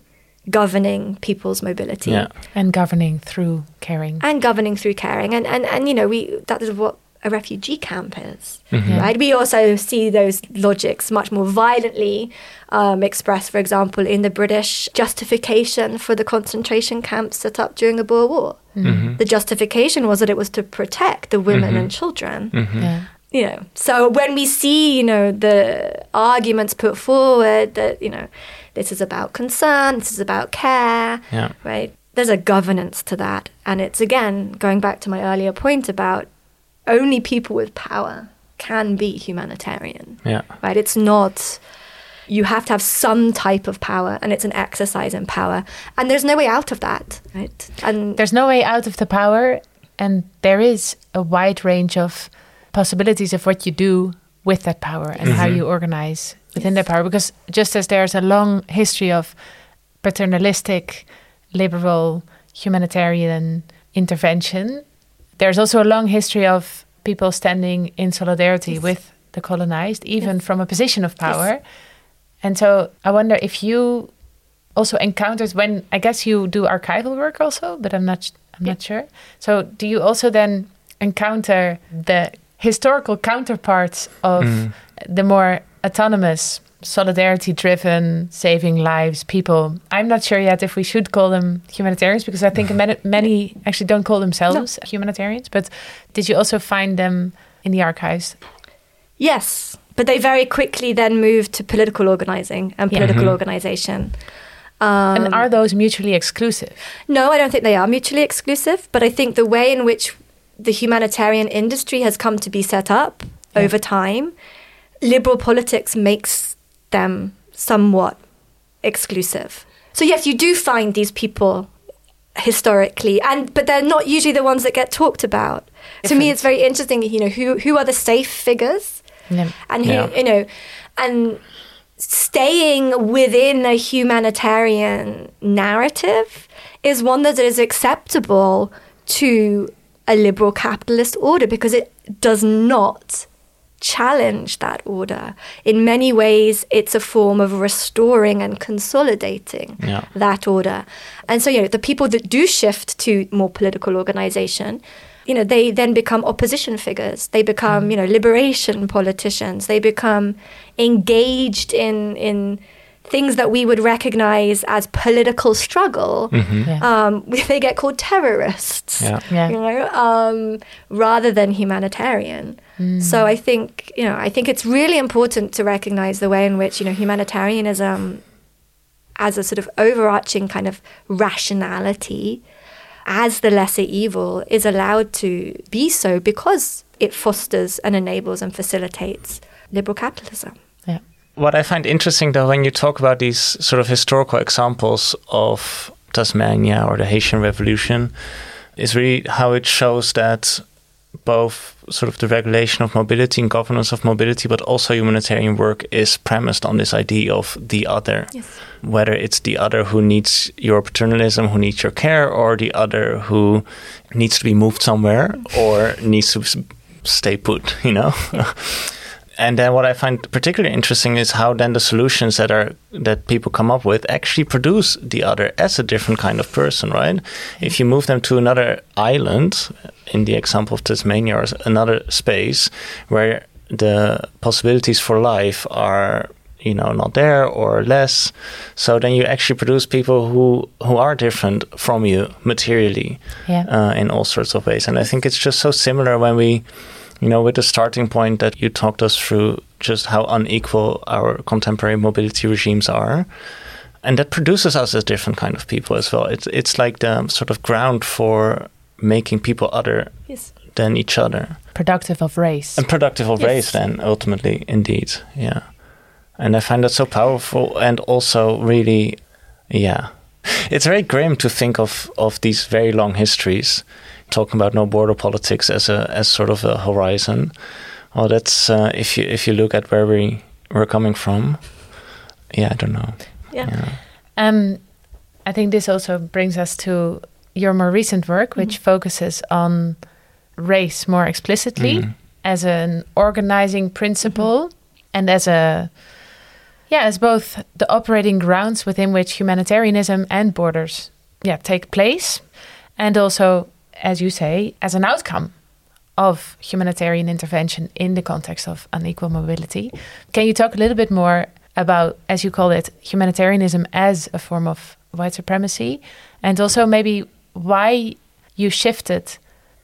governing people's mobility. Yeah. and governing through caring. And governing through caring. And and, and you know we that is what a refugee camp is mm-hmm. right we also see those logics much more violently um, expressed for example in the british justification for the concentration camps set up during the boer war Mm-hmm. The justification was that it was to protect the women mm-hmm. and children. Mm-hmm. Yeah. You know, so when we see, you know, the arguments put forward that, you know, this is about concern, this is about care, yeah. right? There's a governance to that. And it's again going back to my earlier point about only people with power can be humanitarian. Yeah. Right? It's not you have to have some type of power and it's an exercise in power and there's no way out of that right and there's no way out of the power and there is a wide range of possibilities of what you do with that power and mm -hmm. how mm-hmm. you organize within yes. that power because just as there's a long history of paternalistic liberal humanitarian intervention there's also a long history of people standing in solidarity yes. with the colonized even yes. from a position of power and so I wonder if you also encountered when I guess you do archival work also, but I'm not I'm yeah. not sure. So do you also then encounter the historical counterparts of mm. the more autonomous, solidarity driven, saving lives people. I'm not sure yet if we should call them humanitarians because I think [laughs] many, many actually don't call themselves no. humanitarians. But did you also find them in the archives? Yes, but they very quickly then moved to political organizing and political yeah. mm-hmm. organization. Um, and are those mutually exclusive? No, I don't think they are mutually exclusive. But I think the way in which the humanitarian industry has come to be set up yeah. over time, liberal politics makes them somewhat exclusive. So yes, you do find these people historically, and but they're not usually the ones that get talked about. Different. To me, it's very interesting. You know, who who are the safe figures, yeah. and who yeah. you know, and staying within a humanitarian narrative is one that is acceptable to a liberal capitalist order because it does not challenge that order. In many ways, it's a form of restoring and consolidating yeah. that order. And so, you know, the people that do shift to more political organization, you know, they then become opposition figures. They become, mm. you know, liberation politicians. They become engaged in in things that we would recognize as political struggle, mm-hmm. yeah. um, [laughs] they get called terrorists, yeah. Yeah. you know, um, rather than humanitarian. Mm. So I think, you know, I think it's really important to recognize the way in which, you know, humanitarianism as a sort of overarching kind of rationality as the lesser evil is allowed to be so because it fosters and enables and facilitates liberal capitalism. What I find interesting though, when you talk about these sort of historical examples of Tasmania or the Haitian Revolution, is really how it shows that both sort of the regulation of mobility and governance of mobility, but also humanitarian work is premised on this idea of the other. Yes. Whether it's the other who needs your paternalism, who needs your care, or the other who needs to be moved somewhere or needs to stay put, you know? And then what I find particularly interesting is how then the solutions that are that people come up with actually produce the other as a different kind of person, right? If you move them to another island, in the example of Tasmania, or another space where the possibilities for life are you know not there or less so then you actually produce people who who are different from you materially yeah. uh, in all sorts of ways and i think it's just so similar when we you know, with the starting point that you talked us through just how unequal our contemporary mobility regimes are. And that produces us as different kind of people as well. It's it's like the sort of ground for making people other yes. than each other. Productive of race. And productive of yes. race then ultimately, indeed. Yeah. And I find that so powerful and also really yeah. It's very grim to think of of these very long histories talking about no border politics as a as sort of a horizon. Well, that's uh, if you if you look at where we we're coming from. Yeah, I don't know. Yeah. yeah. Um, I think this also brings us to your more recent work, which mm -hmm. focuses on race more explicitly mm -hmm. as an organizing principle mm -hmm. and as a yeah, as both the operating grounds within which humanitarianism and borders yeah take place, and also as you say, as an outcome of humanitarian intervention in the context of unequal mobility. Can you talk a little bit more about, as you call it, humanitarianism as a form of white supremacy, and also maybe why you shifted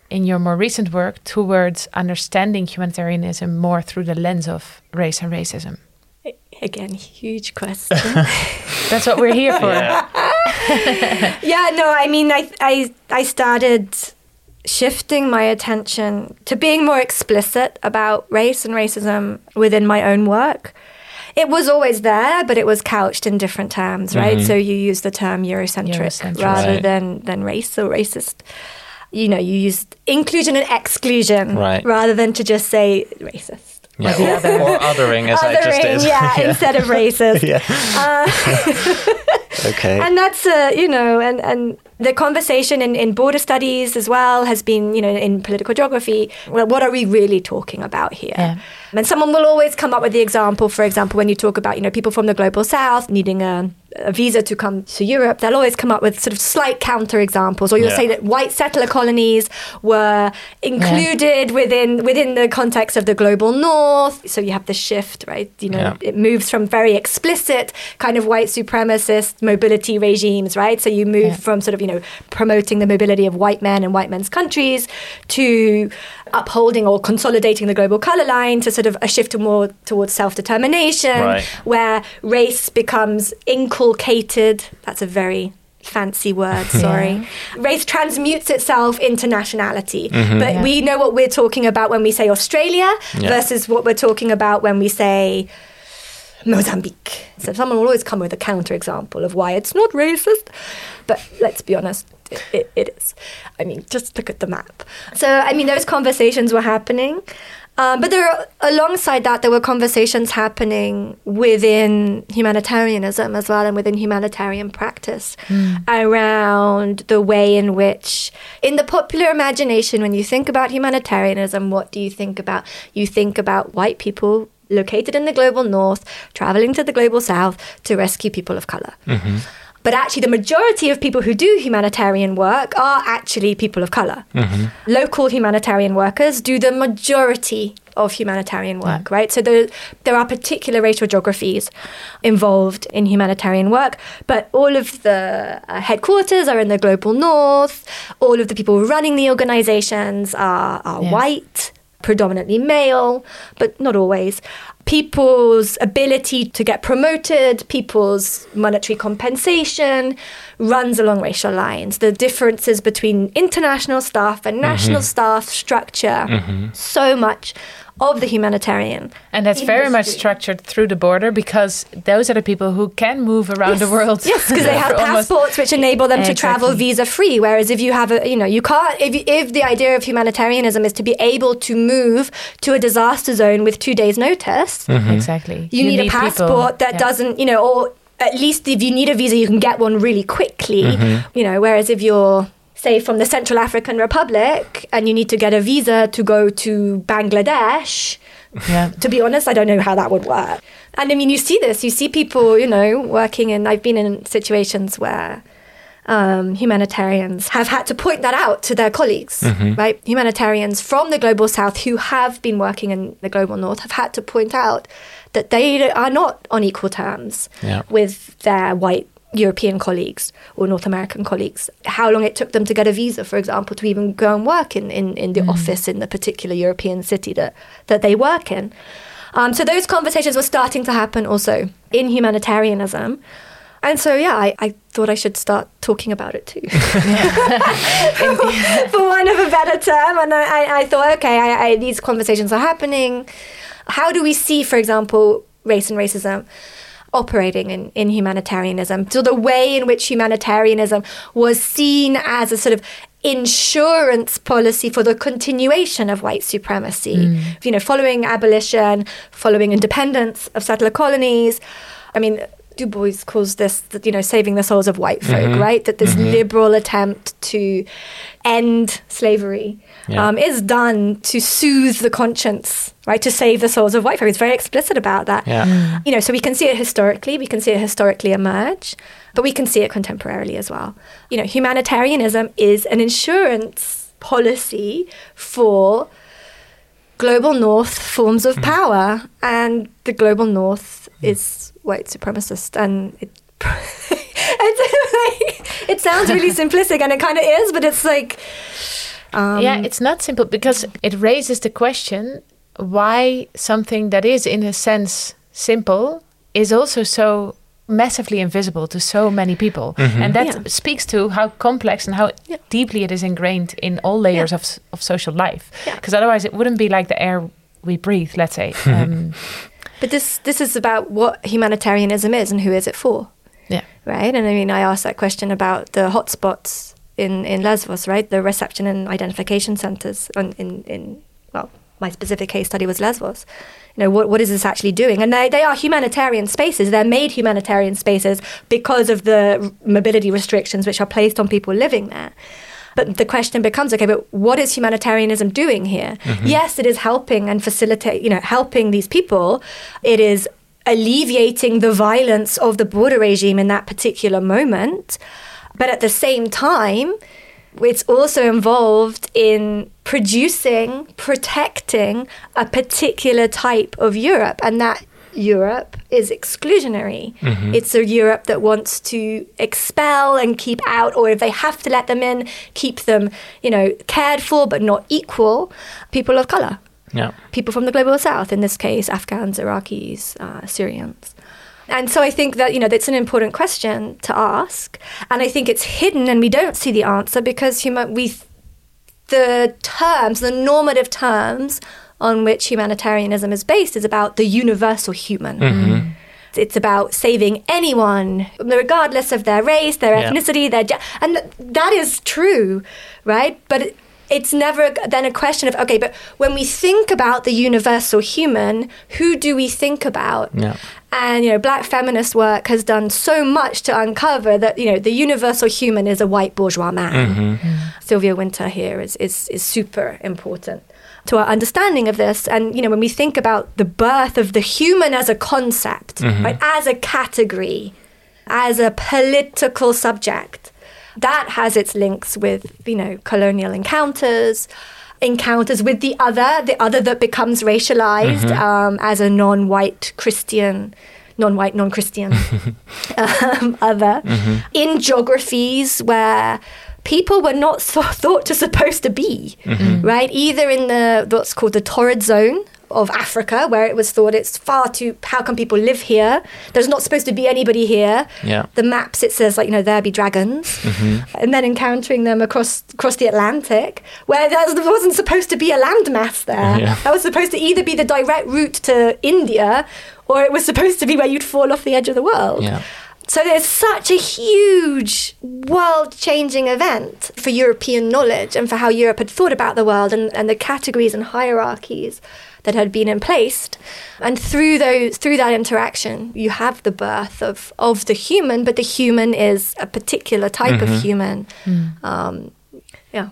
in your more recent work towards understanding humanitarianism more through the lens of race and racism? Again, huge question. [laughs] That's what we're here for. Yeah. [laughs] yeah, no, I mean, I, I, I started shifting my attention to being more explicit about race and racism within my own work. It was always there, but it was couched in different terms, right? Mm-hmm. So you use the term Eurocentric, Eurocentric rather right. than, than race or racist you know, you use inclusion and exclusion right. rather than to just say racist. Yeah. Or, other. or othering, as othering, I just did. Yeah, [laughs] yeah. instead of racist. [laughs] yeah. Uh, [laughs] okay. And that's, uh, you know, and, and the conversation in, in border studies as well has been, you know, in political geography. Well, what are we really talking about here? Yeah. And someone will always come up with the example, for example, when you talk about, you know, people from the global south needing a, a visa to come to Europe, they'll always come up with sort of slight counter examples, or you'll Yeah. say that white settler colonies were included within within the context of the global north. So you have the shift, right? You know, Yeah. it moves from very explicit kind of white supremacist mobility regimes, right? So you move Yeah. from sort of, you know, promoting the mobility of white men and white men's countries to upholding or consolidating the global color line to sort of a shift to more towards self-determination Right. where race becomes inculcated. That's a very fancy word, [laughs] sorry. Race transmutes itself into nationality. Mm-hmm. But Yeah. we know what we're talking about when we say Australia Yeah. versus what we're talking about when we say Mozambique. So someone will always come with a counterexample of why it's not racist. But let's be honest, it, it, it is. I mean, just look at the map. So, I mean, those conversations were happening. Um, but there, are, alongside that, there were conversations happening within humanitarianism as well, and within humanitarian practice around the way in which, in the popular imagination, when you think about humanitarianism, what do you think about? You think about white people located in the global north, traveling to the global south to rescue people of color. But actually, the majority of people who do humanitarian work are actually people of color. Local humanitarian workers do the majority of humanitarian work, right? So there, there are particular racial geographies involved in humanitarian work, but all of the uh, headquarters are in the global north. All of the people running the organizations are, are white predominantly male, but not always. People's ability to get promoted, people's monetary compensation runs along racial lines. The differences between international staff and national mm-hmm. staff structure. Mm-hmm. So much of the humanitarian. And that's very much structured through the border because those are the people who can move around the world. Yes, because [laughs] they have for passports which enable them to travel visa free. Whereas if you have a, you know, you can't. If if the idea of humanitarianism is to be able to move to a disaster zone with two days' notice, Exactly. you, need, a people- passport that yeah. doesn't, you know, or at least if you need a visa, you can get one really quickly. Mm-hmm. You know, whereas if you're say from the Central African Republic and you need to get a visa to go to Bangladesh, Yeah. [laughs] to be honest, I don't know how that would work. And I mean, you see this. You see people, you know, working in. I've been in situations where um, humanitarians have had to point that out to their colleagues, right? Humanitarians from the global south who have been working in the global north have had to point out that they are not on equal terms Yeah. with their white European colleagues or North American colleagues. How long it took them to get a visa, for example, to even go and work in, in, in the office in the particular European city that, that they work in. Um, so those conversations were starting to happen also in humanitarianism. And so, yeah, I, I thought I should start talking about it too, [laughs] [laughs] for want of a better term. And I, I, I thought, okay, I, I, these conversations are happening. How do we see, for example, race and racism operating in, in humanitarianism? So the way in which humanitarianism was seen as a sort of insurance policy for the continuation of white supremacy. Mm. You know, following abolition, following independence of settler colonies. I mean, Du Bois calls this, you know, saving the souls of white folk, mm-hmm. right? That this mm-hmm. liberal attempt to end slavery Yeah. um, is done to soothe the conscience, right? To save the souls of white folk. It's very explicit about that. Yeah. Mm. You know, so we can see it historically, we can see it historically emerge, but we can see it contemporarily as well. You know, humanitarianism is an insurance policy for global north forms of mm. power, and the global north mm. is white supremacist, and it. [laughs] it's like, it sounds really [laughs] simplistic, and it kind of is, but it's like, um, yeah, it's not simple because it raises the question why something that is, in a sense, simple is also so massively invisible to so many people. And that Yeah. speaks to how complex and how Yeah. deeply it is ingrained in all layers of, of social life. Yeah. Because otherwise, it wouldn't be like the air we breathe, let's say. [laughs] Um, But this this is about what humanitarianism is and who is it for, yeah. right? And I mean, I asked that question about the hotspots in in Lesbos, right? The reception and identification centers in in, in well, my specific case study was Lesbos. You know, what what is this actually doing? And they they are humanitarian spaces. They're made humanitarian spaces because of the mobility restrictions which are placed on people living there. But the question becomes, okay, but what is humanitarianism doing here? Mm-hmm. Yes, it is helping and facilitate, you know, helping these people. It is alleviating the violence of the border regime in that particular moment. But at the same time, it's also involved in producing, protecting a particular type of Europe. And that Europe is exclusionary. Mm-hmm. It's a Europe that wants to expel and keep out, or if they have to let them in, keep them, you know, cared for but not equal people of color. Yeah. People from the global south, in this case, Afghans, Iraqis, uh, Syrians. And so I think that, you know, that's an important question to ask. And I think it's hidden and we don't see the answer because human, we, the terms, the normative terms on which humanitarianism is based is about the universal human. Mm-hmm. It's about saving anyone, regardless of their race, their ethnicity, their ge- and that is true, right? But it's never then a question of okay, but when we think about the universal human, who do we think about? Yeah. And you know, black feminist work has done so much to uncover that you know the universal human is a white bourgeois man. Mm-hmm. Sylvia Wynter here is, is is super important to our understanding of this. And you know, when we think about the birth of the human as a concept, mm-hmm. right, as a category, as a political subject, that has its links with you know colonial encounters encounters with the other, the other that becomes racialized mm-hmm. um, as a non-white Christian non-white, non-Christian [laughs] um, other mm-hmm. in geographies where people were not [laughs] thought to supposed to be, mm-hmm. right? Either in the what's called the torrid zone of Africa, where it was thought it's far too. How can people live here? There's not supposed to be anybody here. Yeah. The maps it says like you know there be dragons, mm-hmm. and then encountering them across across the Atlantic, where there wasn't supposed to be a landmass there. Yeah. That was supposed to either be the direct route to India, or it was supposed to be where you'd fall off the edge of the world. Yeah. So there's such a huge world changing event for European knowledge and for how Europe had thought about the world and, and the categories and hierarchies that had been in place. And through those through that interaction, you have the birth of, of the human, but the human is a particular type mm-hmm. of human. Mm. Um, yeah.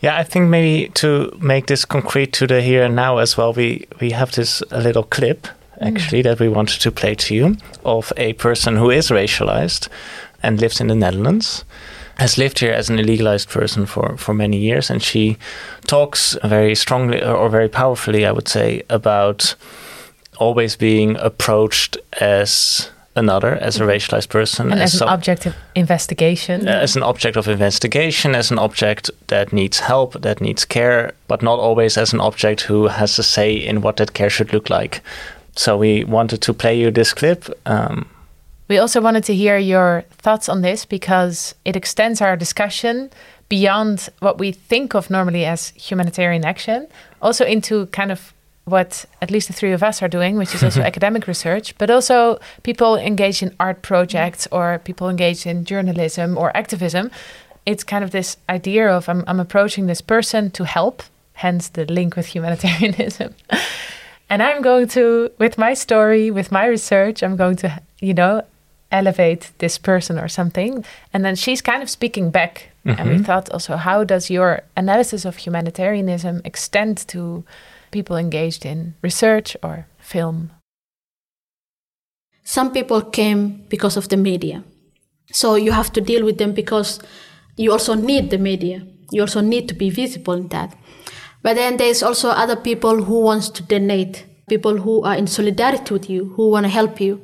Yeah, I think maybe to make this concrete to the here and now as well, we, we have this a little clip actually, mm. that we wanted to play to you of a person who is racialized and lives in the Netherlands. Has lived here as an illegalized person for, for many years, and she talks very strongly or very powerfully, I would say, about always being approached as another, as a mm-hmm. racialized person, and as, as an object of investigation, as an object of investigation, as an object that needs help, that needs care, but not always as an object who has a say in what that care should look like. So we wanted to play you this clip. Um, we also wanted to hear your thoughts on this because it extends our discussion beyond what we think of normally as humanitarian action, also into kind of what at least the three of us are doing, which is also [laughs] academic research, but also people engaged in art projects or people engaged in journalism or activism. It's kind of this idea of I'm, I'm approaching this person to help, hence the link with humanitarianism. [laughs] And I'm going to, with my story, with my research, I'm going to, you know, elevate this person or something. And then she's kind of speaking back. Mm-hmm. And we mm-hmm. thought also, how does your analysis of humanitarianism extend to people engaged in research or film? Some people came because of the media. So you have to deal with them because you also need the media. You also need to be visible in that. But then there's also other people who wants to donate, people who are in solidarity with you, who want to help you.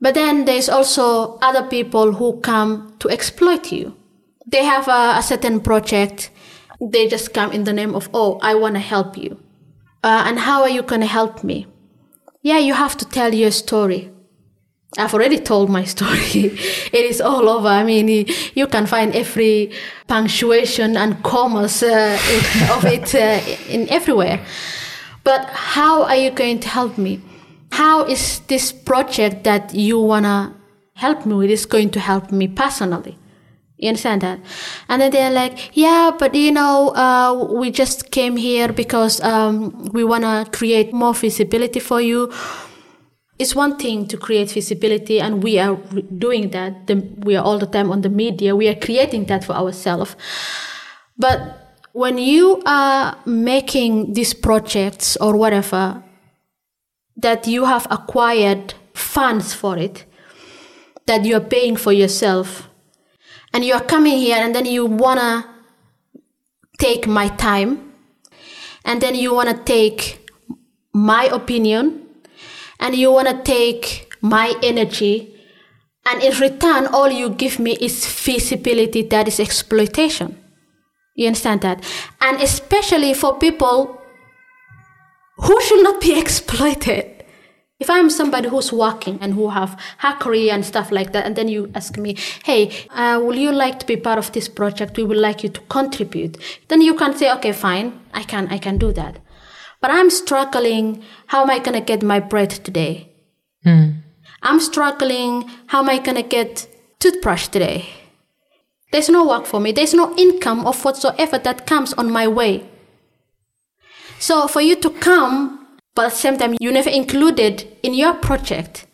But then there's also other people who come to exploit you. They have a, a certain project. They just come in the name of, oh, I want to help you. Uh, and how are you going to help me? Yeah, you have to tell your story. I've already [laughs] told my story. it is all over. I mean, you can find every punctuation and commas uh, [laughs] of it uh, in everywhere. But how are you going to help me? How is this project that you wanna help me with is going to help me personally? You understand that? And then they're like, yeah, but you know, uh, we just came here because um, we wanna create more visibility for you it's one thing to create visibility and we are doing that the, we are all the time on the media we are creating that for ourselves but when you are making these projects or whatever that you have acquired funds for it, that you are paying for yourself, and you are coming here and then you wanna take my time, and then you wanna take my opinion, and you wanna take my energy, and in return, all you give me is feasibility that is exploitation. You understand that? And especially for people who should not be [laughs] exploited. If I'm somebody who's working and who have hackery and stuff like that, and then you ask me, hey, uh, will you like to be part of this project? We would like you to contribute. Then you can say, okay, fine, I can, I can do that. But I'm struggling. How am I going to get my bread today? I'm struggling. How am I going to get toothbrush today? There's no work for me. There's no income of whatsoever that comes on my way. So for you to come, but at the same time you never included in your project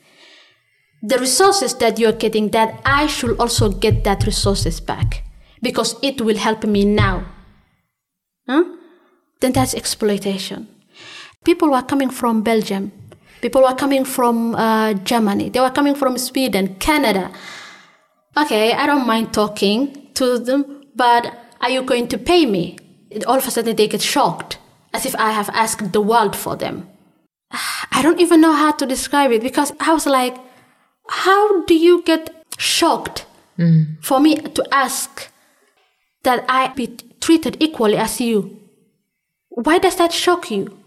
the resources that you're getting that I should also get that resources back because it will help me now. Huh? Then that's exploitation. People were coming from Belgium. People were coming from uh, Germany. They were coming from Sweden, Canada. Okay, I don't mind talking to them, but are you going to pay me? All of a sudden they get shocked as if I have asked the world for them. I don't even know how to describe it because I was like, how do you get shocked for me to ask that I be treated equally as you? Why does that shock you?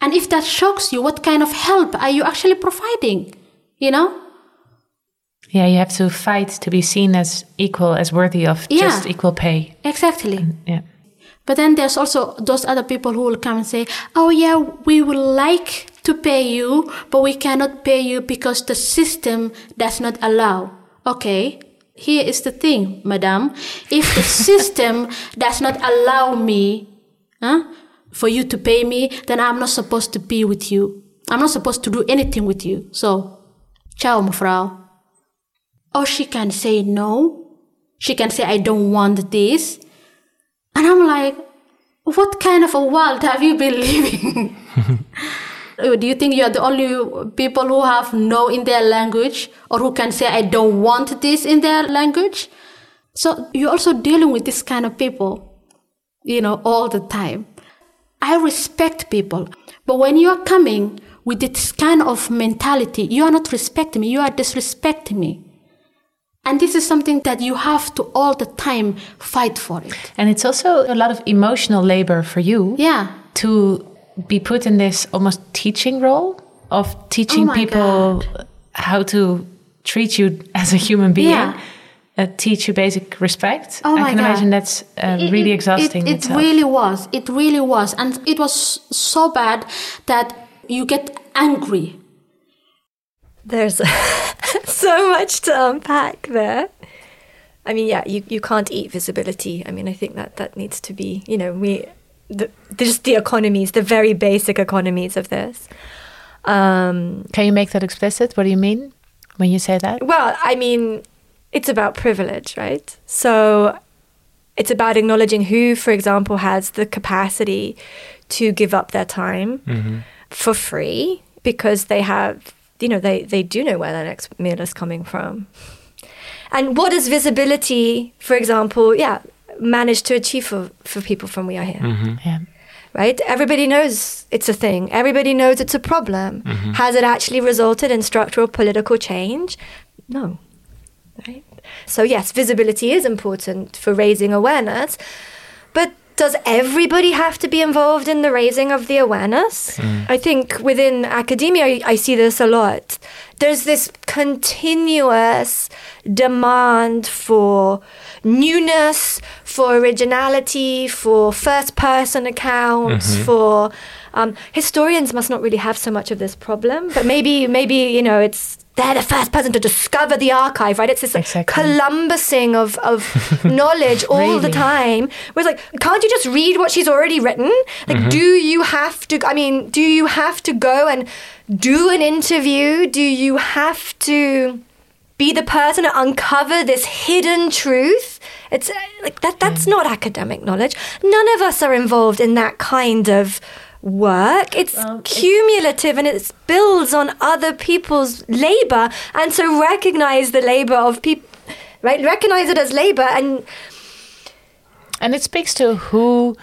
And if that shocks you, what kind of help are you actually providing? You know? Yeah, you have to fight to be seen as equal, as worthy of Yeah. just equal pay. Exactly. Yeah. But then there's also those other people who will come and say, Oh, yeah, we would like to pay you, but we cannot pay you because the system does not allow. Okay, here is the thing, madam. If the [laughs] system does not allow me huh, for you to pay me, then I'm not supposed to be with you. I'm not supposed to do anything with you. So, ciao, mevrouw. Or she can say no. She can say, I don't want this. And I'm like, what kind of a world have you been [laughs] living? [laughs] Do you think you're the only people who have no in their language or who can say, I don't want this in their language? So you're also dealing with this kind of people, you know, all the time. I respect people, but when you're coming with this kind of mentality, you are not respecting me, you are disrespecting me. And this is something that you have to all the time fight for it. And it's also a lot of emotional labor for you Yeah. to be put in this almost teaching role of teaching Oh people God. how to treat you [laughs] as a human being. Yeah. Uh, teach you basic respect. Oh I can God. imagine that's uh, It- really exhausting. It, it itself. really was. It really was. And it was so bad that you get angry. There's [laughs] so much to unpack there. I mean, yeah, you, you can't eat visibility. I mean, I think that that needs to be, you know, we, the, just the economies, the very basic economies of this. Um, Can you make that explicit? What do you mean when you say that? well, I mean, it's about privilege, right? So it's about acknowledging who, for example, has the capacity to give up their time for free because they have, you know, they, they do know where their next meal is coming from. And what does visibility, for example, yeah, manage to achieve for, for people from We Are Here? Mm-hmm. Yeah. right? Everybody knows it's a thing. Everybody knows it's a problem. Mm-hmm. Has it actually resulted in structural political change? No. Right? So, yes, visibility is important for raising awareness, but does everybody have to be involved in the raising of the awareness? I think within academia, I, I see this a lot. There's this continuous demand for newness, for originality, for first person accounts, for um, historians must not really have so much of this problem, but maybe, maybe you know, it's they're the first person to discover the archive, right? It's this Exactly. Columbusing of, of [laughs] knowledge all the time. Where it's like, can't you just read what she's already written? Like, do you have to? I mean, do you have to go and do an interview? Do you have to be the person to uncover this hidden truth? It's uh, like that. That's not academic knowledge. None of us are involved in that kind of work. It's cumulative and it builds on other people's labor. And so recognize the labor of people, right? Recognize it as labor and And it speaks to who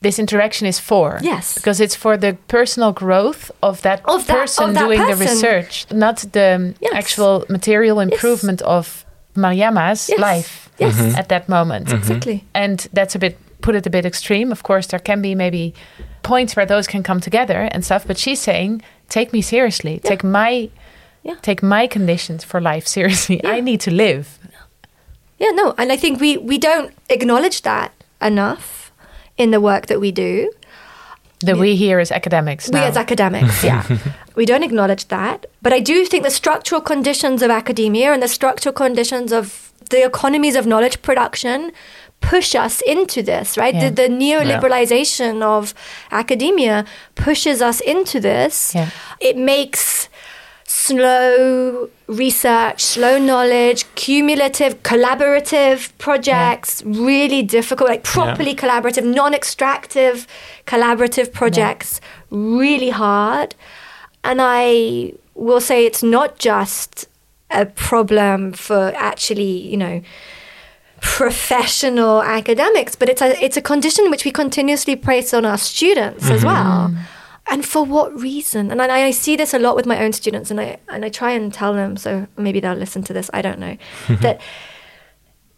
this interaction is for. Yes. Because it's for the personal growth of that Of that- person of that doing the research, not the Yes. actual material improvement of Mariama's Yes. life Yes. Mm-hmm. at that moment. exactly. And that's a bit put it a bit extreme. Of course, there can be maybe points where those can come together and stuff. But she's saying, take me seriously. Take my Yeah. take my conditions for life seriously. I need to live. Yeah, no, and I think we we don't acknowledge that enough in the work that we do. That we here as academics. We as academics, yeah. [laughs] we don't acknowledge that. But I do think the structural conditions of academia and the structural conditions of the economies of knowledge production push us into this, right? Yeah. The, the neoliberalization of academia pushes us into this. Yeah. It makes slow research, slow knowledge, cumulative, collaborative projects really difficult, like properly collaborative, non extractive collaborative projects really hard. And I will say it's not just a problem for actually, you know, professional academics, but it's a it's a condition which we continuously place on our students as mm-hmm. well. And for what reason? And I, I see this a lot with my own students, and I and I try and tell them. So maybe they'll listen to this. I don't know [laughs] that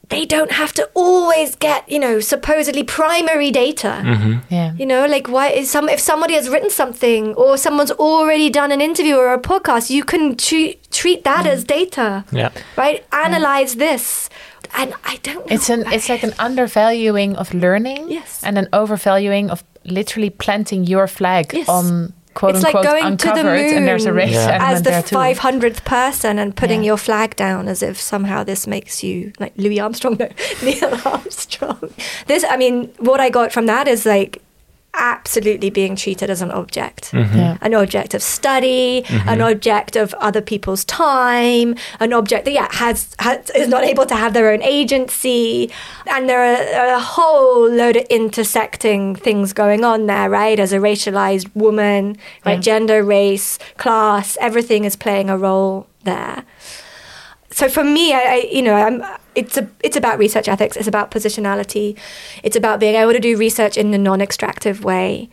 they don't have to always get you know supposedly primary data. Mm-hmm. Yeah. You know, like why is some if somebody has written something or someone's already done an interview or a podcast, you can treat treat that mm. as data. Yeah. Right? Analyze this. And I don't know. It's an it's like an undervaluing of learning Yes. and an overvaluing of literally planting your flag Yes. on quote It's like unquote going to the uncovered and there's a moon race Yeah. as the five hundredth person and putting Yeah. your flag down as if somehow this makes you like Louis Armstrong, no, [laughs] Neil Armstrong. This, I mean, what I got from that is like absolutely being treated as an object, mm-hmm. Yeah. an object of study, mm-hmm. an object of other people's time, an object that yeah has, has is not able to have their own agency, and there are a whole load of intersecting things going on there, right? As a racialized woman, right, Yeah. gender, race, class, everything is playing a role there so for me, I, I you know, I'm, it's a, it's about research ethics. It's about positionality. It's about being able to do research in a non-extractive way.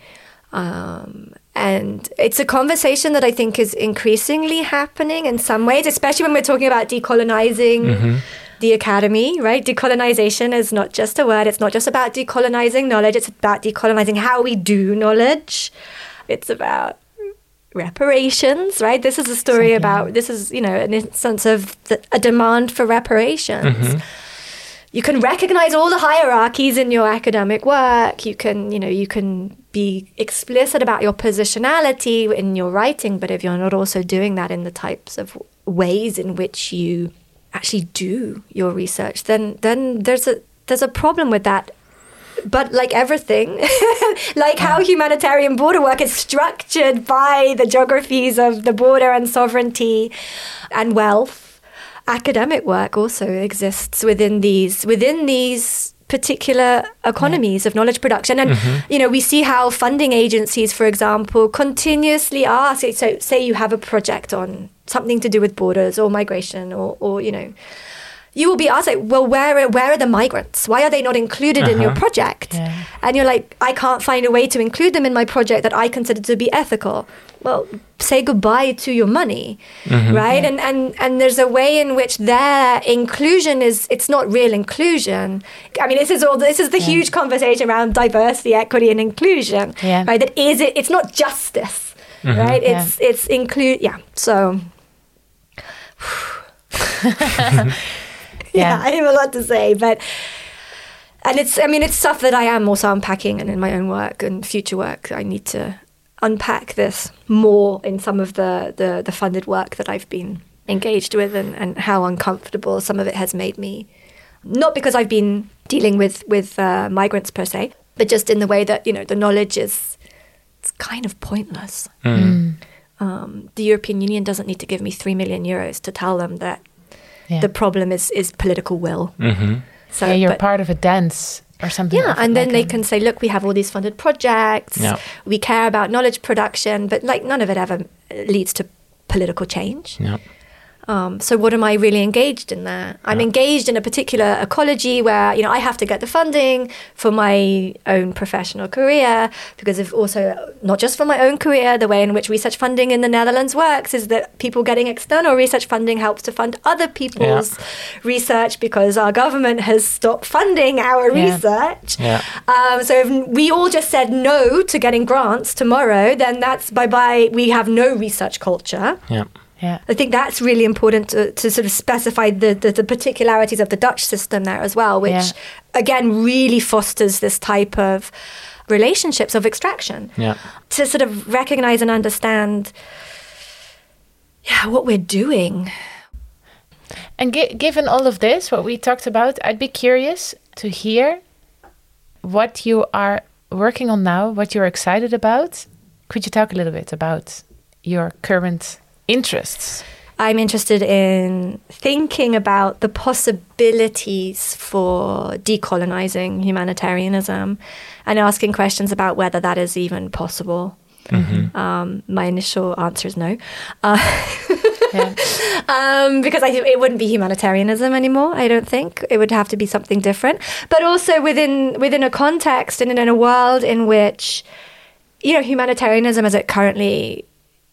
Um, and it's a conversation that I think is increasingly happening in some ways, especially when we're talking about decolonizing the academy, right? Decolonization is not just a word. It's not just about decolonizing knowledge. It's about decolonizing how we do knowledge. It's about reparations, right? This is a story about this is you know an instance of the, a demand for reparations. Mm-hmm. You can recognize all the hierarchies in your academic work. You can you know you can be explicit about your positionality in your writing, but if you're not also doing that in the types of ways in which you actually do your research, then then there's a there's a problem with that but like everything, [laughs] like how mm. humanitarian border work is structured by the geographies of the border and sovereignty and wealth, academic work also exists within these within these particular economies of knowledge production. And mm-hmm. you know we see how funding agencies for example continuously ask so say you have a project on something to do with borders or migration or or you know you will be asked like, well, where where are the migrants? Why are they not included in your uh-huh. project? Yeah. And you're like, I can't find a way to include them in my project that I consider to be ethical. Well, say goodbye to your money, mm-hmm. right? And and and there's a way in which their inclusion is it's not real inclusion. I mean, this is all this is the huge conversation around diversity, equity, and inclusion, Yeah. right? That is it. It's not justice, mm-hmm. right? Yeah. It's it's include. Yeah. So. [laughs] [laughs] [laughs] yeah, Yeah. I have a lot to say, but and it's I mean it's stuff that I am also unpacking and in my own work and future work I need to unpack this more in some of the the, the funded work that I've been engaged with and, and how uncomfortable some of it has made me. Not because I've been dealing with with uh, migrants per se, but just in the way that you know the knowledge is it's kind of pointless. Um, the European Union doesn't need to give me three million euros to tell them that Yeah. the problem is is political will. Mm-hmm. So, yeah, you're but- part of a dance or something. Yeah, and then like they a- can say, look, we have all these funded projects. Yeah. We care about knowledge production, but like none of it ever leads to political change. Yeah. Um, so what am I really engaged in there? I'm engaged in a particular ecology where you know I have to get the funding for my own professional career because of also not just for my own career. The way in which research funding in the Netherlands works is that people getting external research funding helps to fund other people's research because our government has stopped funding our Yeah. research. Yeah. Um, so if we all just said no to getting grants tomorrow, then that's bye bye. We have no research culture. Yeah. Yeah. I think that's really important to, to sort of specify the, the, the particularities of the Dutch system there as well, which Yeah. again really fosters this type of relationships of extraction. Yeah. To sort of recognize and understand yeah, what we're doing. And gi- given all of this, what we talked about, I'd be curious to hear what you are working on now, what you're excited about. Could you talk a little bit about your current interests? I'm interested in thinking about the possibilities for decolonizing humanitarianism and asking questions about whether that is even possible. Um, my initial answer is no. Uh, Yeah. [laughs] um, because I think it wouldn't be humanitarianism anymore. I don't think it would have to be something different. But also within within a context and in a world in which you know humanitarianism as it currently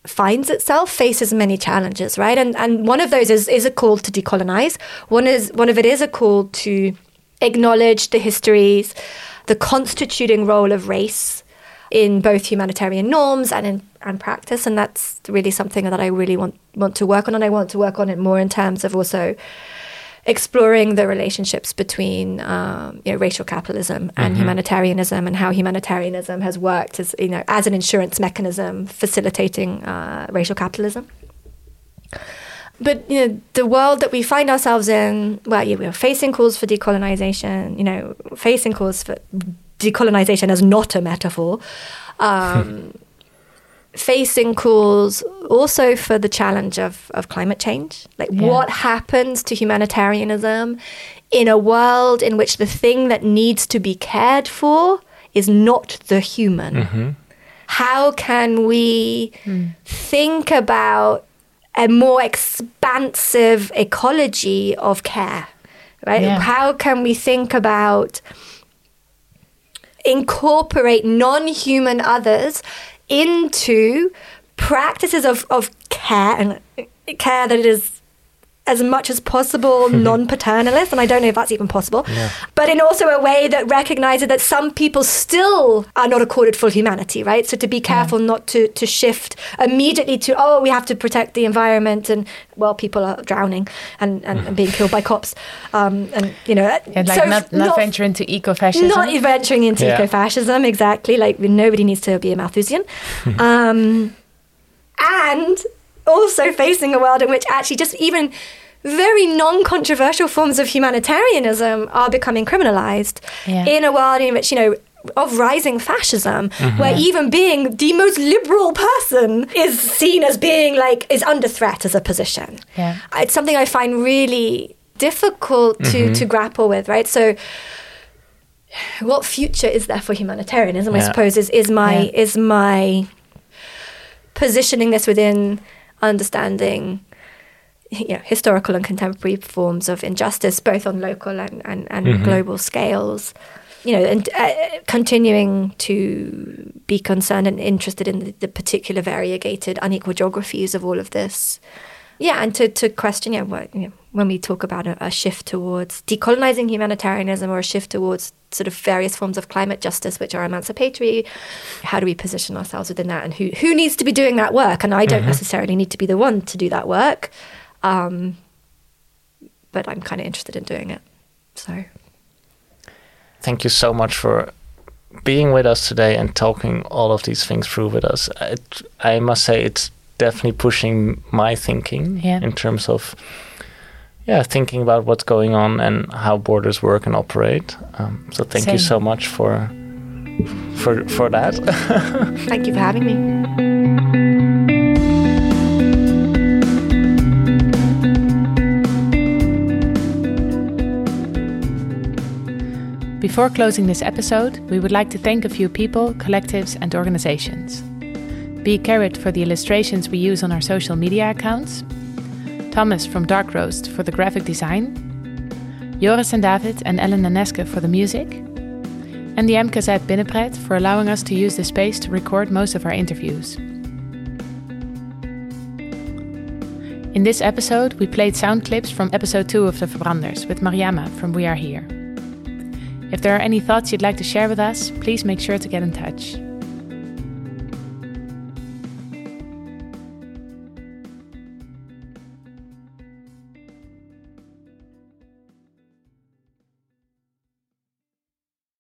finds itself faces many challenges, right? And and one of those is is a call to decolonize. One is one of it is a call to acknowledge the histories, the constituting role of race in both humanitarian norms and in and practice, and that's really something that I really want want to work on, and I want to work on it more in terms of also exploring the relationships between um, you know, racial capitalism and humanitarianism, and how humanitarianism has worked as you know as an insurance mechanism facilitating uh, racial capitalism. But you know, the world that we find ourselves in, well, yeah, we're facing calls for decolonization. You know, facing calls for decolonization as not a metaphor. Um, [laughs] facing calls also for the challenge of, of climate change. Like, Yeah. what happens to humanitarianism in a world in which the thing that needs to be cared for is not the human? Mm-hmm. How can we hmm. think about a more expansive ecology of care? Right? Yeah. How can we think about incorporate non-human others into practices of, of care and care that is as much as possible [laughs] non-paternalist and i don't know if that's even possible but in also a way that recognizes that some people still are not accorded full humanity right so to be careful not to, to shift immediately to oh we have to protect the environment and well people are drowning and, and, and being killed by cops um, and you know And like so not, not venture into eco-fascism. not venturing into Yeah. eco-fascism, exactly. Like nobody needs to be a Malthusian, [laughs] um, and also [laughs] facing a world in which actually just even very non-controversial forms of humanitarianism are becoming criminalized. Yeah. In a world in which you know. Of rising fascism, mm-hmm. where even being the most liberal person is seen as being like is under threat as a position Yeah. it's something I find really difficult to, mm-hmm. to grapple with, right? So, what future is there for humanitarianism? I suppose is is my Yeah. is my positioning this within understanding you know, historical and contemporary forms of injustice, both on local and, and, and global scales. You know, and uh, continuing to be concerned and interested in the, the particular variegated, unequal geographies of all of this. Yeah, and to, to question, yeah, what, you know, when we talk about a, a shift towards decolonizing humanitarianism or a shift towards sort of various forms of climate justice, which are emancipatory, how do we position ourselves within that, and who who needs to be doing that work? And I don't necessarily need to be the one to do that work, um, but I'm kind of interested in doing it. So Thank you so much for being with us today and talking all of these things through with us. It, I must say, it's definitely pushing my thinking Yeah. in terms of yeah thinking about what's going on and how borders work and operate. Um, so thank you so much for for for that. [laughs] thank you for having me. Before closing this episode, we would like to thank a few people, collectives, and organizations. Be Carrot for the illustrations we use on our social media accounts, Thomas from Dark Roast for the graphic design, Joris and David and Allen and Neske for the music, and the MKZ Binnenpret for allowing us to use the space to record most of our interviews. In this episode, we played sound clips from episode 2 of De Verbranders with Mariama from We Are Here. If there are any thoughts you'd like to share with us, please make sure to get in touch.